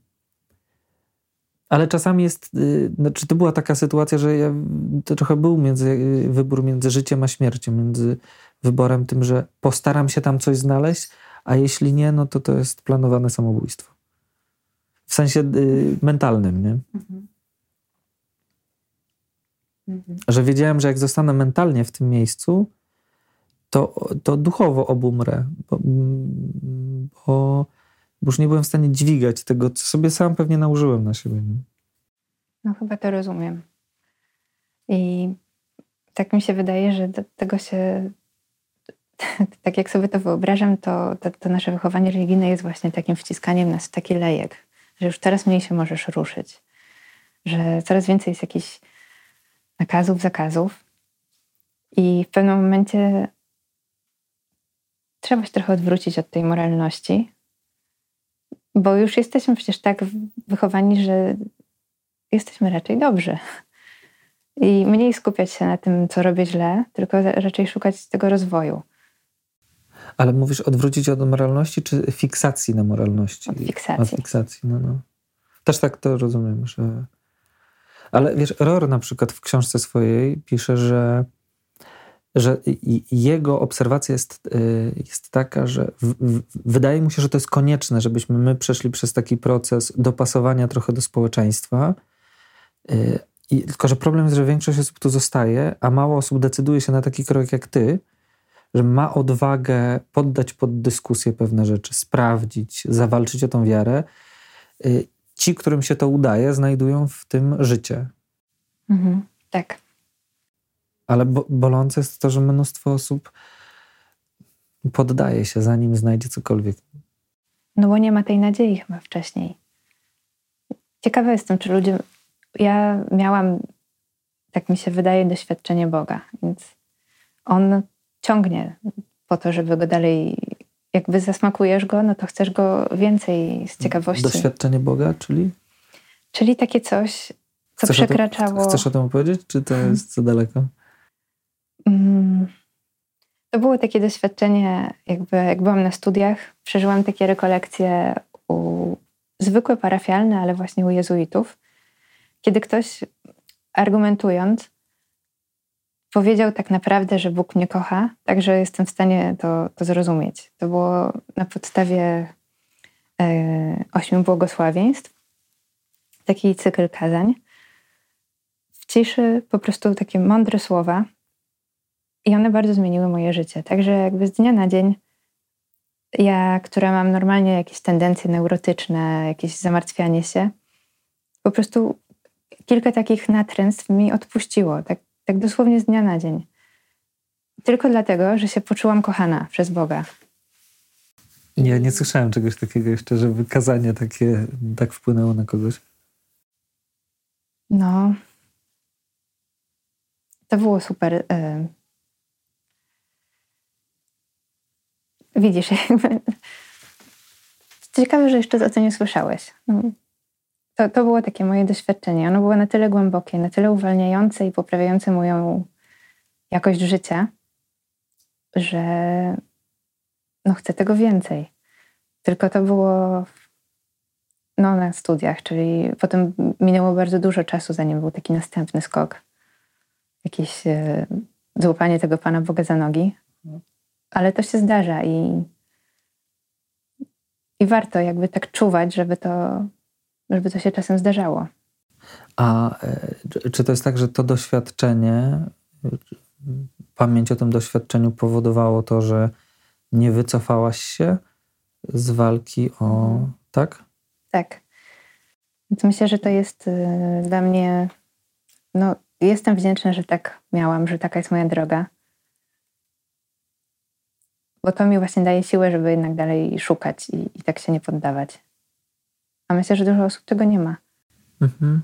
ale czasami jest, y, znaczy to była taka sytuacja, że ja, to trochę był między, y, wybór między życiem a śmiercią, między wyborem tym, że postaram się tam coś znaleźć, a jeśli nie, no to to jest planowane samobójstwo. W sensie y, mentalnym, nie? Mhm. Mhm. Że wiedziałem, że jak zostanę mentalnie w tym miejscu, to, to duchowo obumrę, bo, bo, bo już nie byłem w stanie dźwigać tego, co sobie sam pewnie nałożyłem na siebie. Nie? No chyba to rozumiem. I tak mi się wydaje, że do tego się, tak jak sobie to wyobrażam, to, to, to, nasze wychowanie religijne jest właśnie takim wciskaniem nas w taki lejek, że już teraz mniej się możesz ruszyć, że coraz więcej jest jakichś nakazów, zakazów. I w pewnym momencie trzeba się trochę odwrócić od tej moralności, bo już jesteśmy przecież tak wychowani, że jesteśmy raczej dobrzy. I mniej skupiać się na tym, co robię źle, tylko raczej szukać tego rozwoju. Ale mówisz odwrócić od moralności, czy fiksacji na moralności? Od fiksacji. Od fiksacji, no, no. Też tak to rozumiem, że... Ale wiesz, Ror na przykład w książce swojej pisze, że że jego obserwacja jest, y, jest taka, że w, w, wydaje mu się, że to jest konieczne, żebyśmy my przeszli przez taki proces dopasowania trochę do społeczeństwa. Y, I, tylko, że problem jest, że większość osób tu zostaje, a mało osób decyduje się na taki krok jak ty, że ma odwagę poddać pod dyskusję pewne rzeczy, sprawdzić, zawalczyć o tą wiarę, y, ci, którym się to udaje, znajdują w tym życie. Mhm, tak. Ale bo, bolące jest to, że mnóstwo osób poddaje się, zanim znajdzie cokolwiek. No bo nie ma tej nadziei chyba wcześniej. Ciekawa jestem, czy ludzie. Ja miałam, tak mi się wydaje, doświadczenie Boga, więc on ciągnie po to, żeby go dalej. Jakby zasmakujesz go, no to chcesz go więcej z ciekawości. Doświadczenie Boga, czyli? Czyli takie coś, co chcesz przekraczało. O tym, chcesz o tym opowiedzieć, czy to jest za daleko? Mm, to było takie doświadczenie, jakby jak byłam na studiach, przeżyłam takie rekolekcje u zwykłe parafialne, ale właśnie u jezuitów, kiedy ktoś argumentując powiedział tak naprawdę, że Bóg mnie kocha, także jestem w stanie to, to zrozumieć. To było na podstawie e, ośmiu błogosławieństw, taki cykl kazań. W ciszy po prostu takie mądre słowa i one bardzo zmieniły moje życie. Także jakby z dnia na dzień ja, która mam normalnie jakieś tendencje neurotyczne, jakieś zamartwianie się, po prostu kilka takich natręstw mi odpuściło, tak, tak dosłownie z dnia na dzień. Tylko dlatego, że się poczułam kochana przez Boga. Nie, nie słyszałem czegoś takiego jeszcze, żeby kazanie takie tak wpłynęło na kogoś. No. To było super. Widzisz, jakby... Ciekawe, że jeszcze o tym nie słyszałeś. No, to, to było takie moje doświadczenie. Ono było na tyle głębokie, na tyle uwalniające i poprawiające moją jakość życia, że no chcę tego więcej. Tylko to było no, na studiach, czyli potem minęło bardzo dużo czasu, zanim był taki następny skok. Jakieś e, złapanie tego Pana Boga za nogi ale to się zdarza i, i warto jakby tak czuwać, żeby to, żeby to się czasem zdarzało. A e, czy to jest tak, że to doświadczenie, pamięć o tym doświadczeniu powodowało to, że nie wycofałaś się z walki o. Mhm. Tak? Tak. Więc myślę, że to jest y, dla mnie. No, jestem wdzięczna, że tak miałam, że taka jest moja droga bo to mi właśnie daje siłę, żeby jednak dalej szukać i, i tak się nie poddawać. A myślę, że dużo osób tego nie ma. Mhm.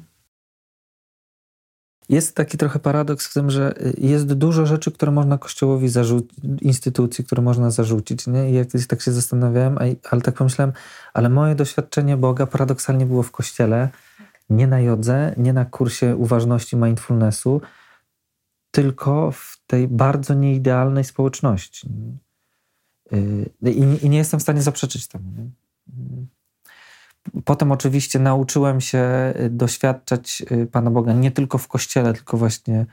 Jest taki trochę paradoks w tym, że jest dużo rzeczy, które można Kościołowi zarzucić, instytucji, które można zarzucić. Nie? I jak tak się zastanawiałem, ale tak pomyślałem, ale moje doświadczenie Boga paradoksalnie było w Kościele, nie na jodze, nie na kursie uważności mindfulnessu, tylko w tej bardzo nieidealnej społeczności. Y, I, nie jestem w stanie zaprzeczyć temu. Nie? Potem oczywiście nauczyłem się y, doświadczać y, Pana Boga nie tylko w kościele, tylko właśnie,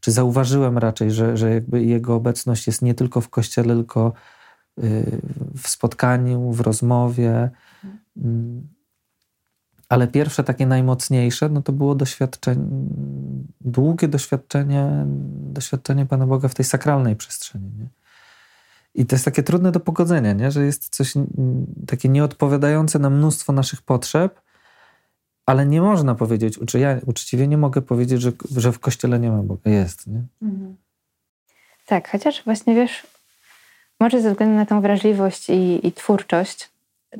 czy zauważyłem raczej, że, że jakby Jego obecność jest nie tylko w kościele, tylko w spotkaniu, w rozmowie. Mm. Ale pierwsze, takie najmocniejsze, no to było doświadczenie, długie doświadczenie, doświadczenie Pana Boga w tej sakralnej przestrzeni. Nie? I to jest takie trudne do pogodzenia, nie? że jest coś takie nieodpowiadające na mnóstwo naszych potrzeb, ale nie można powiedzieć, ja uczciwie nie mogę powiedzieć, że, że w kościele nie ma Boga. Jest, nie? Mhm. Tak, chociaż właśnie wiesz, może ze względu na tą wrażliwość i, i twórczość,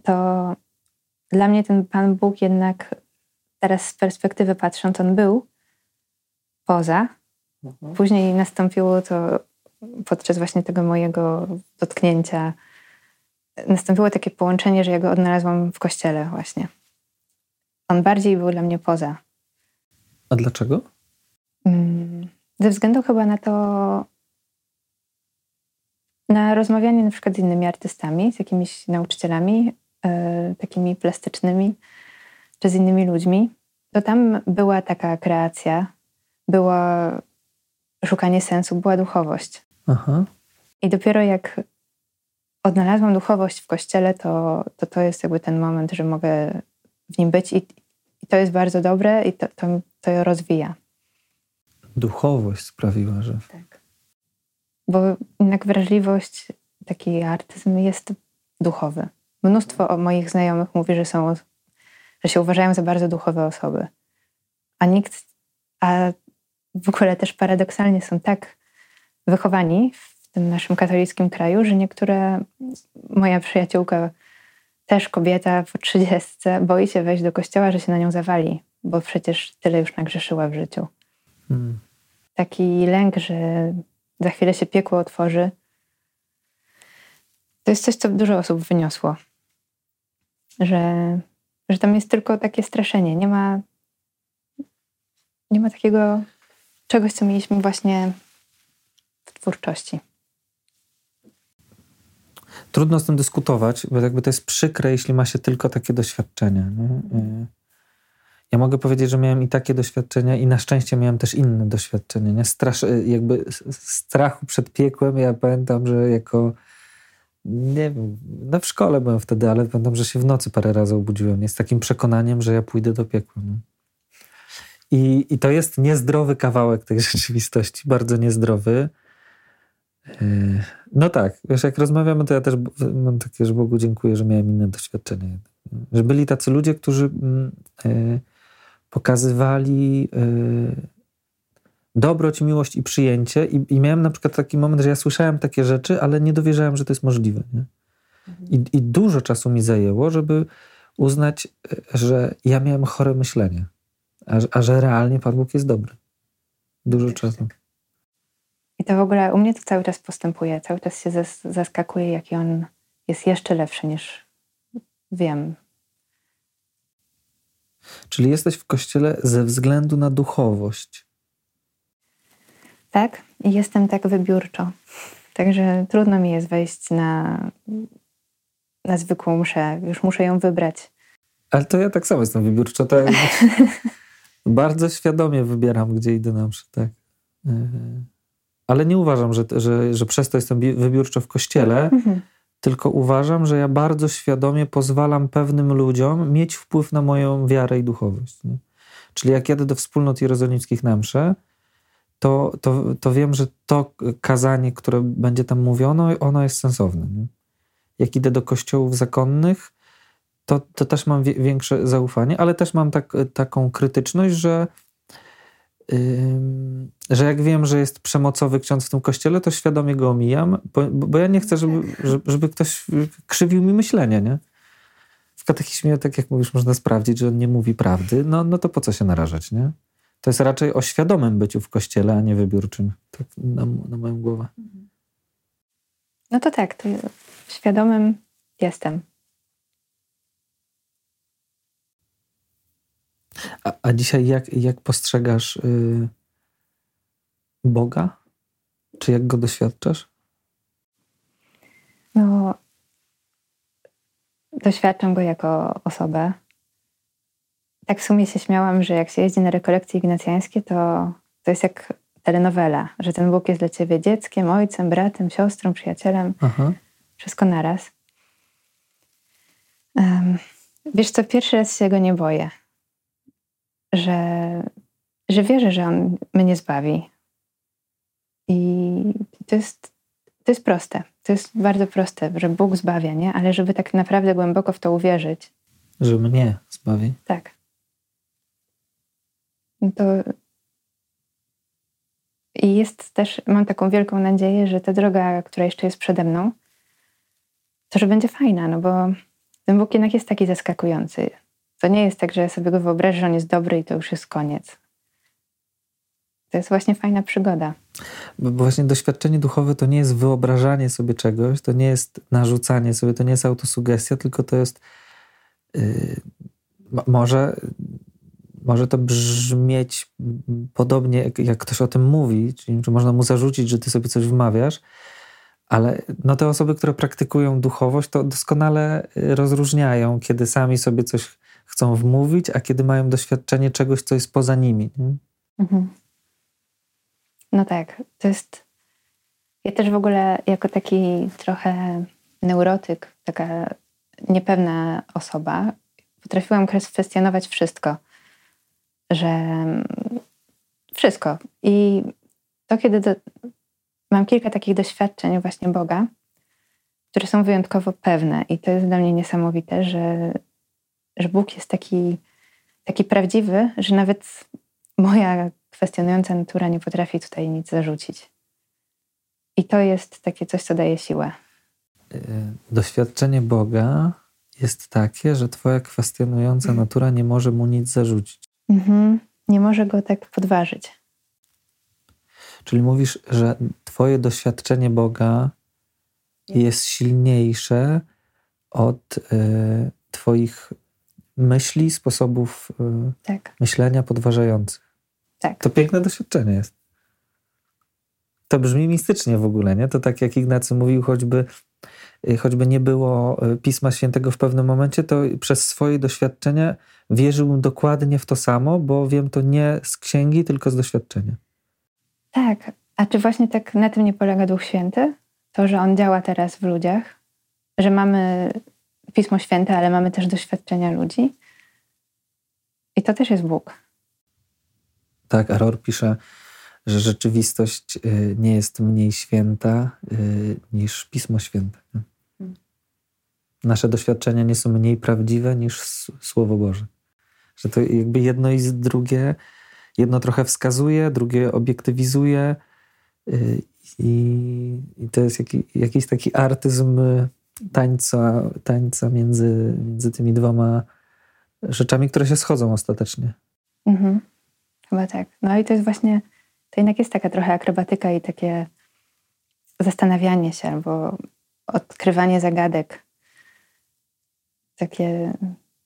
to dla mnie ten Pan Bóg jednak teraz z perspektywy patrząc, on był poza. Mhm. Później nastąpiło to podczas właśnie tego mojego dotknięcia nastąpiło takie połączenie, że ja go odnalazłam w kościele właśnie. On bardziej był dla mnie poza. A dlaczego? Mm, ze względu chyba na to, na rozmawianie na przykład z innymi artystami, z jakimiś nauczycielami, yy, takimi plastycznymi, czy z innymi ludźmi, to tam była taka kreacja, było szukanie sensu, była duchowość. Aha. I dopiero jak odnalazłam duchowość w kościele, to, to to jest jakby ten moment, że mogę w nim być i, i to jest bardzo dobre i to, to, to rozwija. Duchowość sprawiła, że... Tak. bo jednak wrażliwość, taki artyzm jest duchowy. Mnóstwo moich znajomych mówi, że są, że się uważają za bardzo duchowe osoby. A nikt, a w ogóle też paradoksalnie są tak wychowani w tym naszym katolickim kraju, że niektóre, moja przyjaciółka, też kobieta po trzydziestce, boi się wejść do kościoła, że się na nią zawali, bo przecież tyle już nagrzeszyła w życiu. Hmm. Taki lęk, że za chwilę się piekło otworzy, to jest coś, co dużo osób wyniosło. Że, że tam jest tylko takie straszenie. Nie ma, nie ma takiego czegoś, co mieliśmy właśnie twórczości. Trudno z tym dyskutować, bo jakby to jest przykre, jeśli ma się tylko takie doświadczenia. Nie? Y, ja mogę powiedzieć, że miałem i takie doświadczenia, i na szczęście miałem też inne doświadczenia. Nie? Strasz, jakby strachu przed piekłem. Ja pamiętam, że jako nie wiem, no w szkole byłem wtedy, ale pamiętam, że się w nocy parę razy obudziłem nie? z takim przekonaniem, że ja pójdę do piekła. Nie? I, I to jest niezdrowy kawałek tej rzeczywistości, bardzo niezdrowy. Yy, no tak, wiesz, jak rozmawiamy, to ja też mam takie, że Bogu dziękuję, że miałem inne doświadczenia. Że byli tacy ludzie, którzy yy, pokazywali yy, dobroć, miłość i przyjęcie. I, I, miałem na przykład taki moment, że ja słyszałem takie rzeczy, ale nie dowierzałem, że to jest możliwe. Nie? I, I dużo czasu mi zajęło, żeby uznać, że ja miałem chore myślenie a, a że realnie Pan Bóg jest dobry. Dużo czasu. I to w ogóle u mnie to cały czas postępuje. Cały czas się zaskakuje, jaki on jest jeszcze lepszy niż wiem. Czyli jesteś w kościele ze względu na duchowość. Tak, jestem tak wybiórczo. Także trudno mi jest wejść na, na zwykłą mszę. Już muszę ją wybrać. Ale to ja tak samo jestem wybiórczo. To Bardzo świadomie wybieram, gdzie idę na mszę, tak. E, ale nie uważam, że, że, że przez to jestem wybiórczo w kościele, mhm. tylko uważam, że ja bardzo świadomie pozwalam pewnym ludziom mieć wpływ na moją wiarę i duchowość. Nie? Czyli jak jadę do wspólnot jerozolimskich na mszę, to, to, to wiem, że to kazanie, które będzie tam mówiono, ono jest sensowne. Nie? Jak idę do kościołów zakonnych, to, to też mam większe zaufanie, ale też mam tak, taką krytyczność, że, że jak wiem, że jest przemocowy ksiądz w tym kościele, to świadomie go omijam, bo, bo ja nie chcę, żeby, żeby, żeby ktoś krzywił mi myślenie, nie? W katechizmie, tak jak mówisz, można sprawdzić, że on nie mówi prawdy, no, no to po co się narażać, nie? To jest raczej o świadomym byciu w kościele, a nie wybiórczym. Tak na, na moją głowę. No to tak, to świadomym jestem. A, a dzisiaj jak, jak postrzegasz y, Boga? Czy jak go doświadczasz? No, doświadczam go jako osobę. Tak w sumie się śmiałam, że jak się jeździ na rekolekcje ignacjańskie, to, to jest jak telenowela, że ten Bóg jest dla ciebie dzieckiem, ojcem, bratem, siostrą, przyjacielem. Aha. Wszystko naraz. Um, wiesz co, pierwszy raz się go nie boję że, że wierzę, że On mnie zbawi. I to jest, to jest proste. To jest bardzo proste, że Bóg zbawia, nie? Ale żeby tak naprawdę głęboko w to uwierzyć. Że mnie zbawi? Tak. To... I jest też, mam taką wielką nadzieję, że ta droga, która jeszcze jest przede mną, to że będzie fajna, no bo ten Bóg jednak jest taki zaskakujący. To nie jest tak, że ja sobie go wyobrażę, że on jest dobry i to już jest koniec. To jest właśnie fajna przygoda. Bo właśnie doświadczenie duchowe to nie jest wyobrażanie sobie czegoś, to nie jest narzucanie sobie, to nie jest autosugestia, tylko to jest yy, może, może to brzmieć podobnie, jak, jak ktoś o tym mówi, czyli czy można mu zarzucić, że ty sobie coś wmawiasz, ale no te osoby, które praktykują duchowość, to doskonale rozróżniają, kiedy sami sobie coś chcą wmówić, a kiedy mają doświadczenie czegoś, co jest poza nimi. Mhm. No tak, to jest. Ja też w ogóle jako taki trochę neurotyk, taka niepewna osoba, potrafiłam kwestionować wszystko, że wszystko. I to, kiedy do, mam kilka takich doświadczeń właśnie Boga, które są wyjątkowo pewne. I to jest dla mnie niesamowite, że, że Bóg jest taki, taki prawdziwy, że nawet moja kwestionująca natura nie potrafi tutaj nic zarzucić. I to jest takie coś, co daje siłę. Y, doświadczenie Boga jest takie, że twoja kwestionująca natura nie może mu nic zarzucić. Mhm. Nie może go tak podważyć. Czyli mówisz, że twoje doświadczenie Boga jest silniejsze od y, twoich myśli, sposobów y, tak. myślenia podważających. Tak. To piękne doświadczenie jest. To brzmi mistycznie w ogóle, nie? To tak jak Ignacy mówił, choćby, y, choćby nie było y, Pisma Świętego w pewnym momencie, to przez swoje doświadczenie wierzyłbym dokładnie w to samo, bo wiem to nie z księgi, tylko z doświadczenia. Tak. A czy właśnie tak na tym nie polega Duch Święty? To, że On działa teraz w ludziach? Że mamy Pismo Święte, ale mamy też doświadczenia ludzi? I to też jest Bóg. Tak, Aror pisze, że rzeczywistość y, nie jest mniej święta y, niż Pismo Święte. Hmm. Nasze doświadczenia nie są mniej prawdziwe niż Słowo Boże. Że to jakby jedno i drugie, jedno trochę wskazuje, drugie obiektywizuje y, i, i to jest jaki, jakiś taki artyzm tańca, tańca między, między tymi dwoma rzeczami, które się schodzą ostatecznie. Mhm. Chyba tak. No i to jest właśnie, to jednak jest taka trochę akrobatyka i takie zastanawianie się albo odkrywanie zagadek. Takie,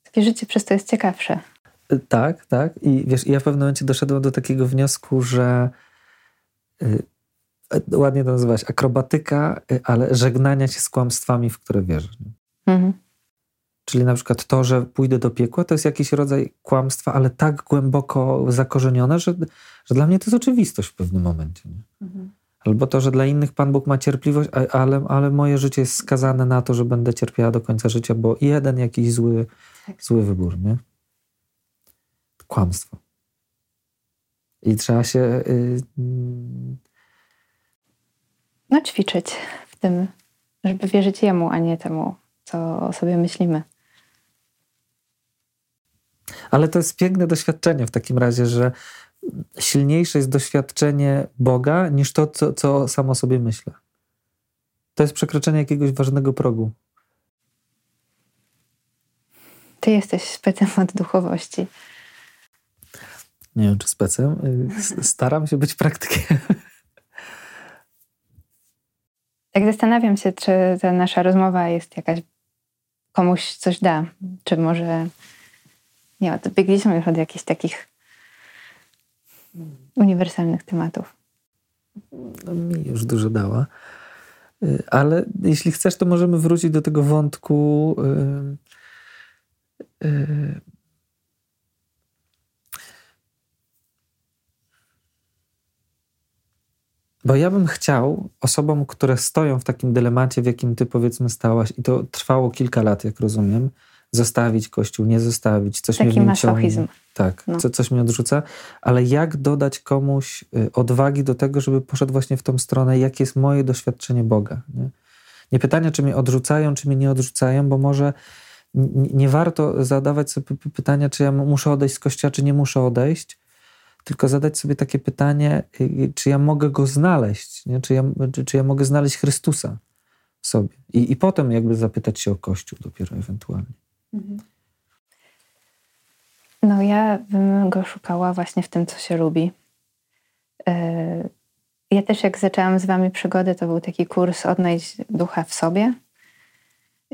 takie życie przez to jest ciekawsze. Tak, tak. I wiesz, ja w pewnym momencie doszedłem do takiego wniosku, że y, ładnie to nazywać akrobatyka, y, ale żegnania się z kłamstwami, w które wierzysz. Mhm. Czyli na przykład to, że pójdę do piekła, to jest jakiś rodzaj kłamstwa, ale tak głęboko zakorzenione, że, że dla mnie to jest oczywistość w pewnym momencie. Mhm. Albo to, że dla innych Pan Bóg ma cierpliwość, ale, ale moje życie jest skazane na to, że będę cierpiała do końca życia, bo jeden jakiś zły, tak. zły wybór, nie? Kłamstwo. I trzeba się. Yy... No, ćwiczyć w tym, żeby wierzyć Jemu, a nie temu, co o sobie myślimy. Ale to jest piękne doświadczenie w takim razie, że silniejsze jest doświadczenie Boga niż to, co, co samo sobie myślę. To jest przekroczenie jakiegoś ważnego progu. Ty jesteś specem od duchowości. Nie wiem, czy specem. Staram się być praktykiem. Tak zastanawiam się, czy ta nasza rozmowa jest jakaś komuś coś da. Czy może nie, odbiegliśmy już od jakichś takich uniwersalnych tematów. No, mi już dużo dała. Y, ale jeśli chcesz, to możemy wrócić do tego wątku. Yy, yy, Bo ja bym chciał osobom, które stoją w takim dylemacie, w jakim ty powiedzmy stałaś, i to trwało kilka lat, jak rozumiem, zostawić kościół, nie zostawić, coś Taki mnie masochizm. Tak, no. co, coś mnie odrzuca, ale jak dodać komuś y, odwagi do tego, żeby poszedł właśnie w tą stronę, jakie jest moje doświadczenie Boga. Nie, nie pytania, czy mnie odrzucają, czy mnie nie odrzucają, bo może nie warto zadawać sobie pytania, czy ja muszę odejść z kościoła, czy nie muszę odejść, tylko zadać sobie takie pytanie, y, czy ja mogę go znaleźć, nie? Czy, ja, czy, czy ja mogę znaleźć Chrystusa sobie. I, I potem jakby zapytać się o Kościół dopiero ewentualnie. Mhm. No ja bym go szukała właśnie w tym, co się lubi. E, ja też jak zaczęłam z wami przygodę, to był taki kurs Odnaleźć ducha w sobie.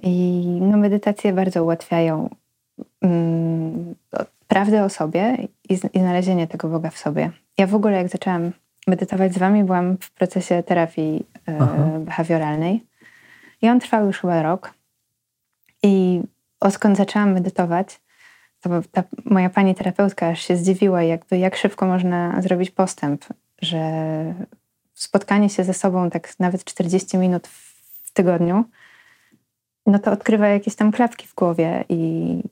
I no, medytacje bardzo ułatwiają mm, prawdę o sobie i, i znalezienie tego Boga w sobie. Ja w ogóle jak zaczęłam medytować z wami, byłam w procesie terapii e, behawioralnej i on trwał już chyba rok. I odkąd zaczęłam medytować, to ta moja pani terapeutka aż się zdziwiła, jakby jak szybko można zrobić postęp, że spotkanie się ze sobą tak nawet 40 minut w tygodniu, no to odkrywa jakieś tam klapki w głowie i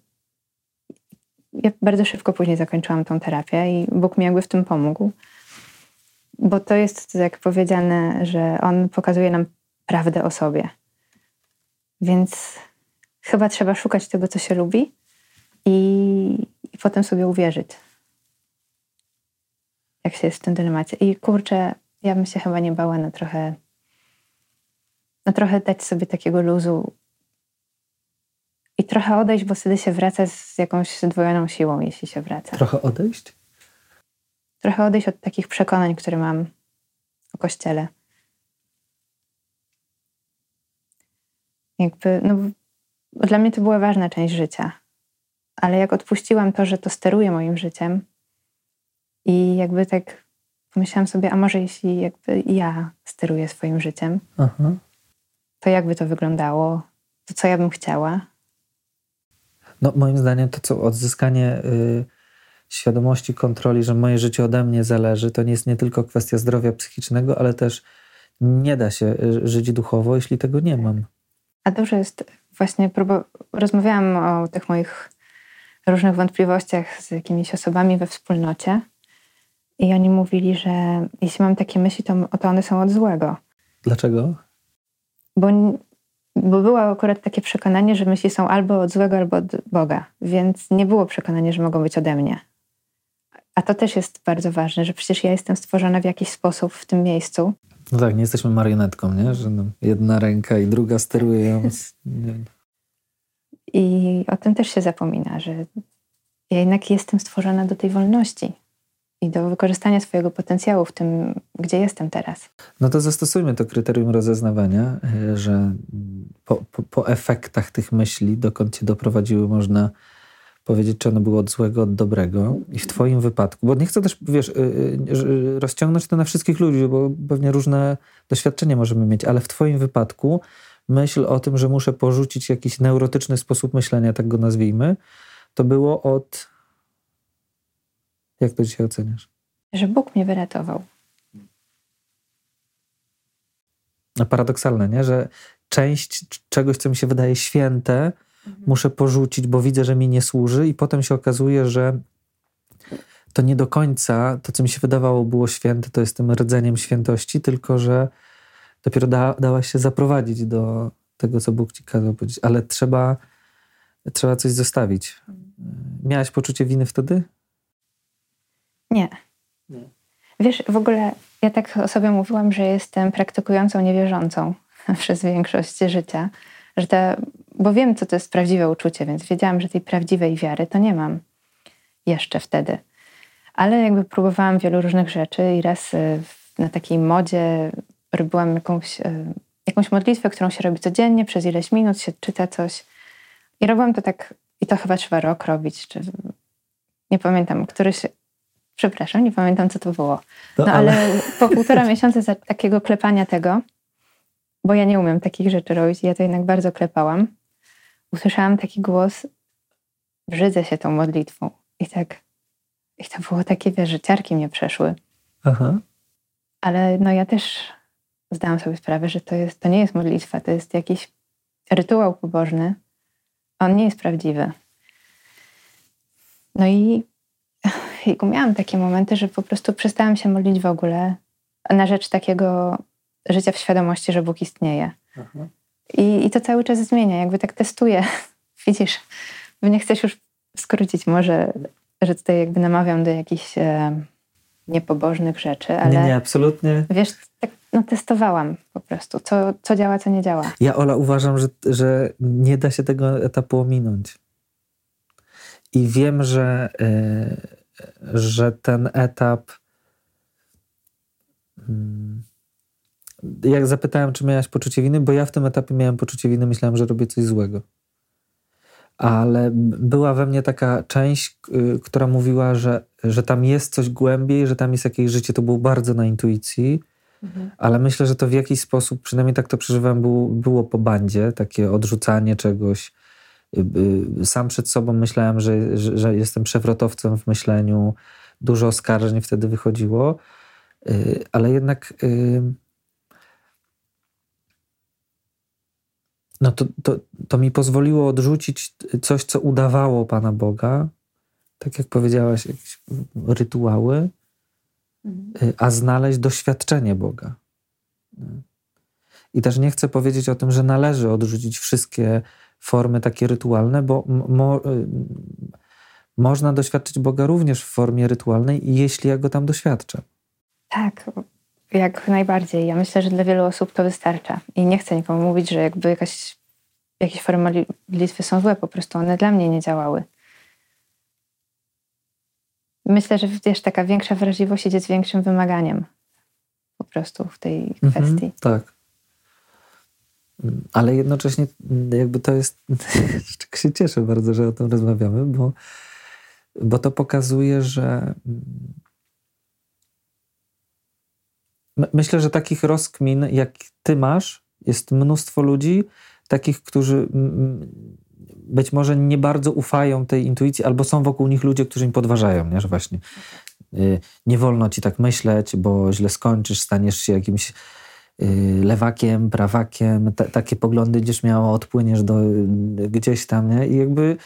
ja bardzo szybko później zakończyłam tą terapię i Bóg mi jakby w tym pomógł. bo to jest, jak powiedziane, że on pokazuje nam prawdę o sobie. Więc chyba trzeba szukać tego, co się lubi i, i potem sobie uwierzyć. Jak się jest w tym dylemacie. I kurczę, ja bym się chyba nie bała na trochę, na trochę dać sobie takiego luzu i trochę odejść, bo wtedy się wraca z jakąś zdwojoną siłą, jeśli się wraca. Trochę odejść? Trochę odejść od takich przekonań, które mam o kościele. Jakby, no, dla mnie to była ważna część życia. Ale jak odpuściłam to, że to steruje moim życiem i jakby tak pomyślałam sobie, a może jeśli jakby ja steruję swoim życiem, Aha. to jakby to wyglądało, to co ja bym chciała. No moim zdaniem to co odzyskanie y, świadomości, kontroli, że moje życie ode mnie zależy, to nie jest nie tylko kwestia zdrowia psychicznego, ale też nie da się y, żyć duchowo, jeśli tego nie mam. A dużo jest właśnie, próba, rozmawiałam o tych moich różnych wątpliwościach z jakimiś osobami we wspólnocie i oni mówili, że jeśli mam takie myśli, to, to one są od złego. Dlaczego? Bo, bo było akurat takie przekonanie, że myśli są albo od złego, albo od Boga, więc nie było przekonania, że mogą być ode mnie. A to też jest bardzo ważne, że przecież ja jestem stworzona w jakiś sposób w tym miejscu. No tak, nie jesteśmy marionetką, nie? Że jedna ręka i druga steruje ją. I o tym też się zapomina, że ja jednak jestem stworzona do tej wolności i do wykorzystania swojego potencjału w tym, gdzie jestem teraz. No to zastosujmy to kryterium rozeznawania, e, że po, po, po efektach tych myśli, dokąd cię doprowadziły, można powiedzieć, czy one były od złego, od dobrego. I w Twoim wypadku, bo nie chcę też, wiesz, y, y, rozciągnąć to na wszystkich ludzi, bo pewnie różne doświadczenia możemy mieć, ale w Twoim wypadku myśl o tym, że muszę porzucić jakiś neurotyczny sposób myślenia, tak go nazwijmy, to było od. Jak to dzisiaj oceniasz? Że Bóg mnie wyratował. No paradoksalne, nie? Że część czegoś, co mi się wydaje święte, Mhm. muszę porzucić, bo widzę, że mi nie służy, i potem się okazuje, że to nie do końca to, co mi się wydawało było święte, to jest tym rdzeniem świętości, tylko że dopiero da, dałaś się zaprowadzić do tego, co Bóg ci kazał powiedzieć, ale trzeba, trzeba coś zostawić. Miałaś poczucie winy wtedy? Nie. nie. Wiesz, w ogóle ja tak o sobie mówiłam, że jestem praktykującą niewierzącą przez większość życia, że ta bo wiem, co to jest prawdziwe uczucie, więc wiedziałam, że tej prawdziwej wiary to nie mam jeszcze wtedy. Ale jakby próbowałam wielu różnych rzeczy i raz y, na takiej modzie robiłam jakąś, y, jakąś modlitwę, którą się robi codziennie, przez ileś minut się czyta coś. I robiłam to tak, i to chyba trzeba rok robić, czy nie pamiętam, któryś, przepraszam, nie pamiętam, co to było. No, no ale... ale po półtora miesiąca takiego klepania tego, bo ja nie umiem takich rzeczy robić, ja to jednak bardzo klepałam, usłyszałam taki głos, brzydzę się tą modlitwą. I tak, i to było takie, wiesz, że ciarki mnie przeszły. Aha. Ale no ja też zdałam sobie sprawę, że to, jest, to nie jest modlitwa, to jest jakiś rytuał pobożny. On nie jest prawdziwy. No i, miałam takie momenty, że po prostu przestałam się modlić w ogóle na rzecz takiego życia w świadomości, że Bóg istnieje. Aha. I, I to cały czas zmienia, jakby tak testuję. Widzisz, nie chcesz już skrócić może, że tutaj jakby namawiam do jakichś e, niepobożnych rzeczy, ale... Nie, nie, absolutnie. Wiesz, tak no, testowałam po prostu, co, co działa, co nie działa. Ja, Ola, uważam, że, że nie da się tego etapu ominąć. I wiem, że, y, że ten etap... Hmm, jak zapytałem, czy miałaś poczucie winy, bo ja w tym etapie miałem poczucie winy, myślałem, że robię coś złego. Ale była we mnie taka część, y, która mówiła, że, że tam jest coś głębiej, że tam jest jakieś życie. To było bardzo na intuicji, mhm. ale myślę, że to w jakiś sposób, przynajmniej tak to przeżywałem, było, było po bandzie, takie odrzucanie czegoś. Y, y, sam przed sobą myślałem, że, że, że jestem przewrotowcem w myśleniu. Dużo oskarżeń wtedy wychodziło, ale jednak no to, to, to mi pozwoliło odrzucić coś, co udawało Pana Boga, tak jak powiedziałaś, jakieś rytuały, mhm. a znaleźć doświadczenie Boga. I też nie chcę powiedzieć o tym, że należy odrzucić wszystkie formy takie rytualne, bo mo, y, można doświadczyć Boga również w formie rytualnej, jeśli ja go tam doświadczę. Tak, jak najbardziej. Ja myślę, że dla wielu osób to wystarcza. I nie chcę nikomu mówić, że jakby jakaś, jakieś formy modlitwy są złe, po prostu one dla mnie nie działały. Myślę, że wiesz, taka większa wrażliwość idzie z większym wymaganiem po prostu w tej mhm, kwestii. tak. Ale jednocześnie jakby to jest, czego się cieszę bardzo, że o tym rozmawiamy, bo, bo to pokazuje, że myślę, że takich rozkmin, jak ty masz, jest mnóstwo ludzi, takich, którzy być może nie bardzo ufają tej intuicji, albo są wokół nich ludzie, którzy im podważają, nie? że właśnie y, nie wolno ci tak myśleć, bo źle skończysz, staniesz się jakimś lewakiem, prawakiem, takie poglądy gdzieś miało, odpłyniesz do gdzieś tam, nie? I jakby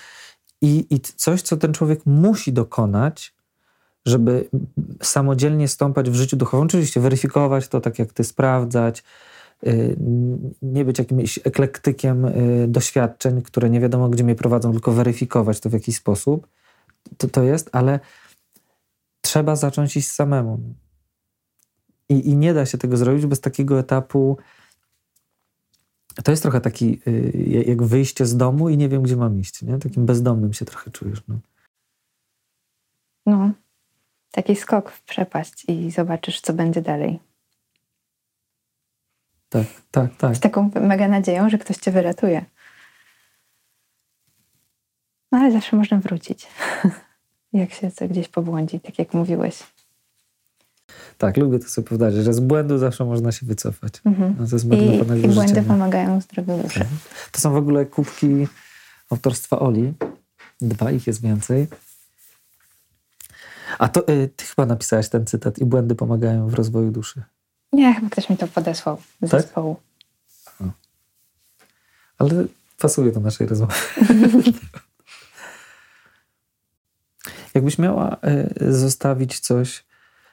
i, i coś, co ten człowiek musi dokonać, żeby samodzielnie stąpać w życiu duchowym, oczywiście weryfikować to tak jak ty, sprawdzać, y, nie być jakimś eklektykiem y, doświadczeń, które nie wiadomo gdzie mnie prowadzą, tylko weryfikować to w jakiś sposób, to, to jest, ale trzeba zacząć iść samemu. I, I nie da się tego zrobić bez takiego etapu. To jest trochę taki, y, jak wyjście z domu i nie wiem, gdzie mam iść. Nie? Takim bezdomnym się trochę czujesz. No. no taki skok w przepaść i zobaczysz, co będzie dalej. Tak, tak, tak. Z taką mega nadzieją, że ktoś cię wyratuje. No ale zawsze można wrócić, jak się co gdzieś pobłądzi, tak jak mówiłeś. Tak, lubię to sobie powtarzać, że z błędu zawsze można się wycofać. Mhm. No, to I, I błędy pomagają zdrowiu duszy. Mhm. To są w ogóle kubki autorstwa Oli. Dwa, ich jest więcej. A to y, ty chyba napisałaś ten cytat i błędy pomagają w rozwoju duszy. Nie, chyba ktoś mi to podesłał z tak? zespołu. Ale pasuje do naszej rozmowy. Jakbyś miała y, zostawić coś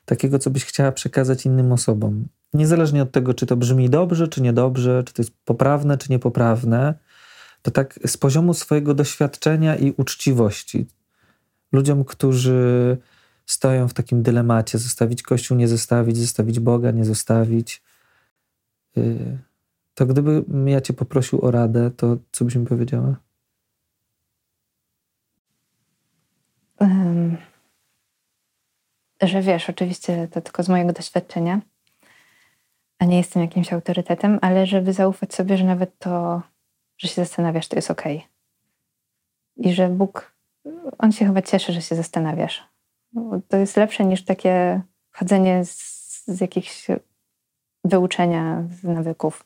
takiego, co byś chciała przekazać innym osobom, niezależnie od tego, czy to brzmi dobrze, czy niedobrze, czy to jest poprawne, czy niepoprawne, to tak z poziomu swojego doświadczenia i uczciwości. Ludziom, którzy stoją w takim dylemacie: zostawić Kościół, nie zostawić, zostawić Boga, nie zostawić. Y, to gdyby ja Cię poprosił o radę, to co byś mi powiedziała? Um, że wiesz, oczywiście to tylko z mojego doświadczenia, a nie jestem jakimś autorytetem, ale żeby zaufać sobie, że nawet to, że się zastanawiasz, to jest ok. I że Bóg, On się chyba cieszy, że się zastanawiasz. To jest lepsze niż takie chodzenie z, z jakichś wyuczenia, z nawyków.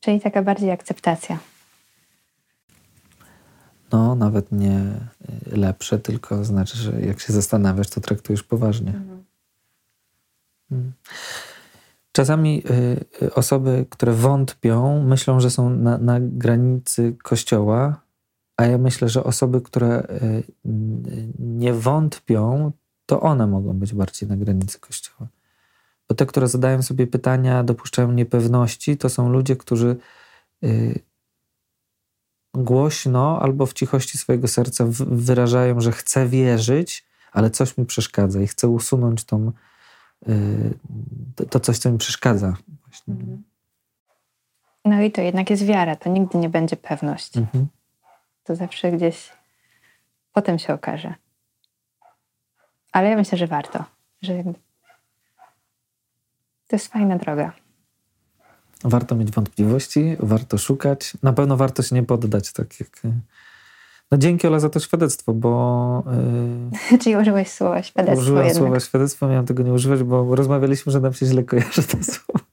Czyli taka bardziej akceptacja. No, nawet nie lepsze, tylko znaczy, że jak się zastanawiasz, to traktujesz poważnie. Mhm. Mm. Czasami y, y, osoby, które wątpią, myślą, że są na, na granicy kościoła, a ja myślę, że osoby, które y, nie wątpią, to one mogą być bardziej na granicy Kościoła. Bo te, które zadają sobie pytania, dopuszczają niepewności, to są ludzie, którzy y, głośno albo w cichości swojego serca wyrażają, że chcę wierzyć, ale coś mi przeszkadza i chcę usunąć tą, y, to, coś, co mi przeszkadza. Mhm. No i to jednak jest wiara, to nigdy nie będzie pewność. Mhm to zawsze gdzieś potem się okaże. Ale ja myślę, że warto, że to jest fajna droga. Warto mieć wątpliwości, warto szukać. Na pewno warto się nie poddać, tak jak. No dzięki Ola za to świadectwo, bo. Yy, Czyli użyłeś słowa świadectwo. Użyłem jednak. słowa świadectwo, miałem tego nie używać, bo rozmawialiśmy, że nam się źle kojarzy to słowo.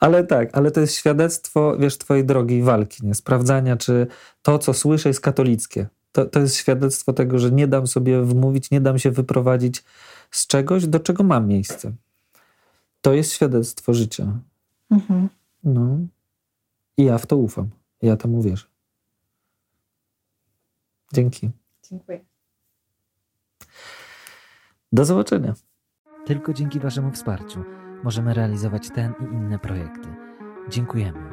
Ale tak, ale to jest świadectwo, wiesz, twojej drogi walki, nie? Sprawdzania, czy to, co słyszę, jest katolickie. To, to jest świadectwo tego, że nie dam sobie wmówić, nie dam się wyprowadzić z czegoś, do czego mam miejsce. To jest świadectwo życia. Mhm. No. I ja w to ufam. Ja temu wierzę. Dzięki. Dziękuję. Do zobaczenia. Tylko dzięki Waszemu wsparciu możemy realizować ten i inne projekty. Dziękujemy.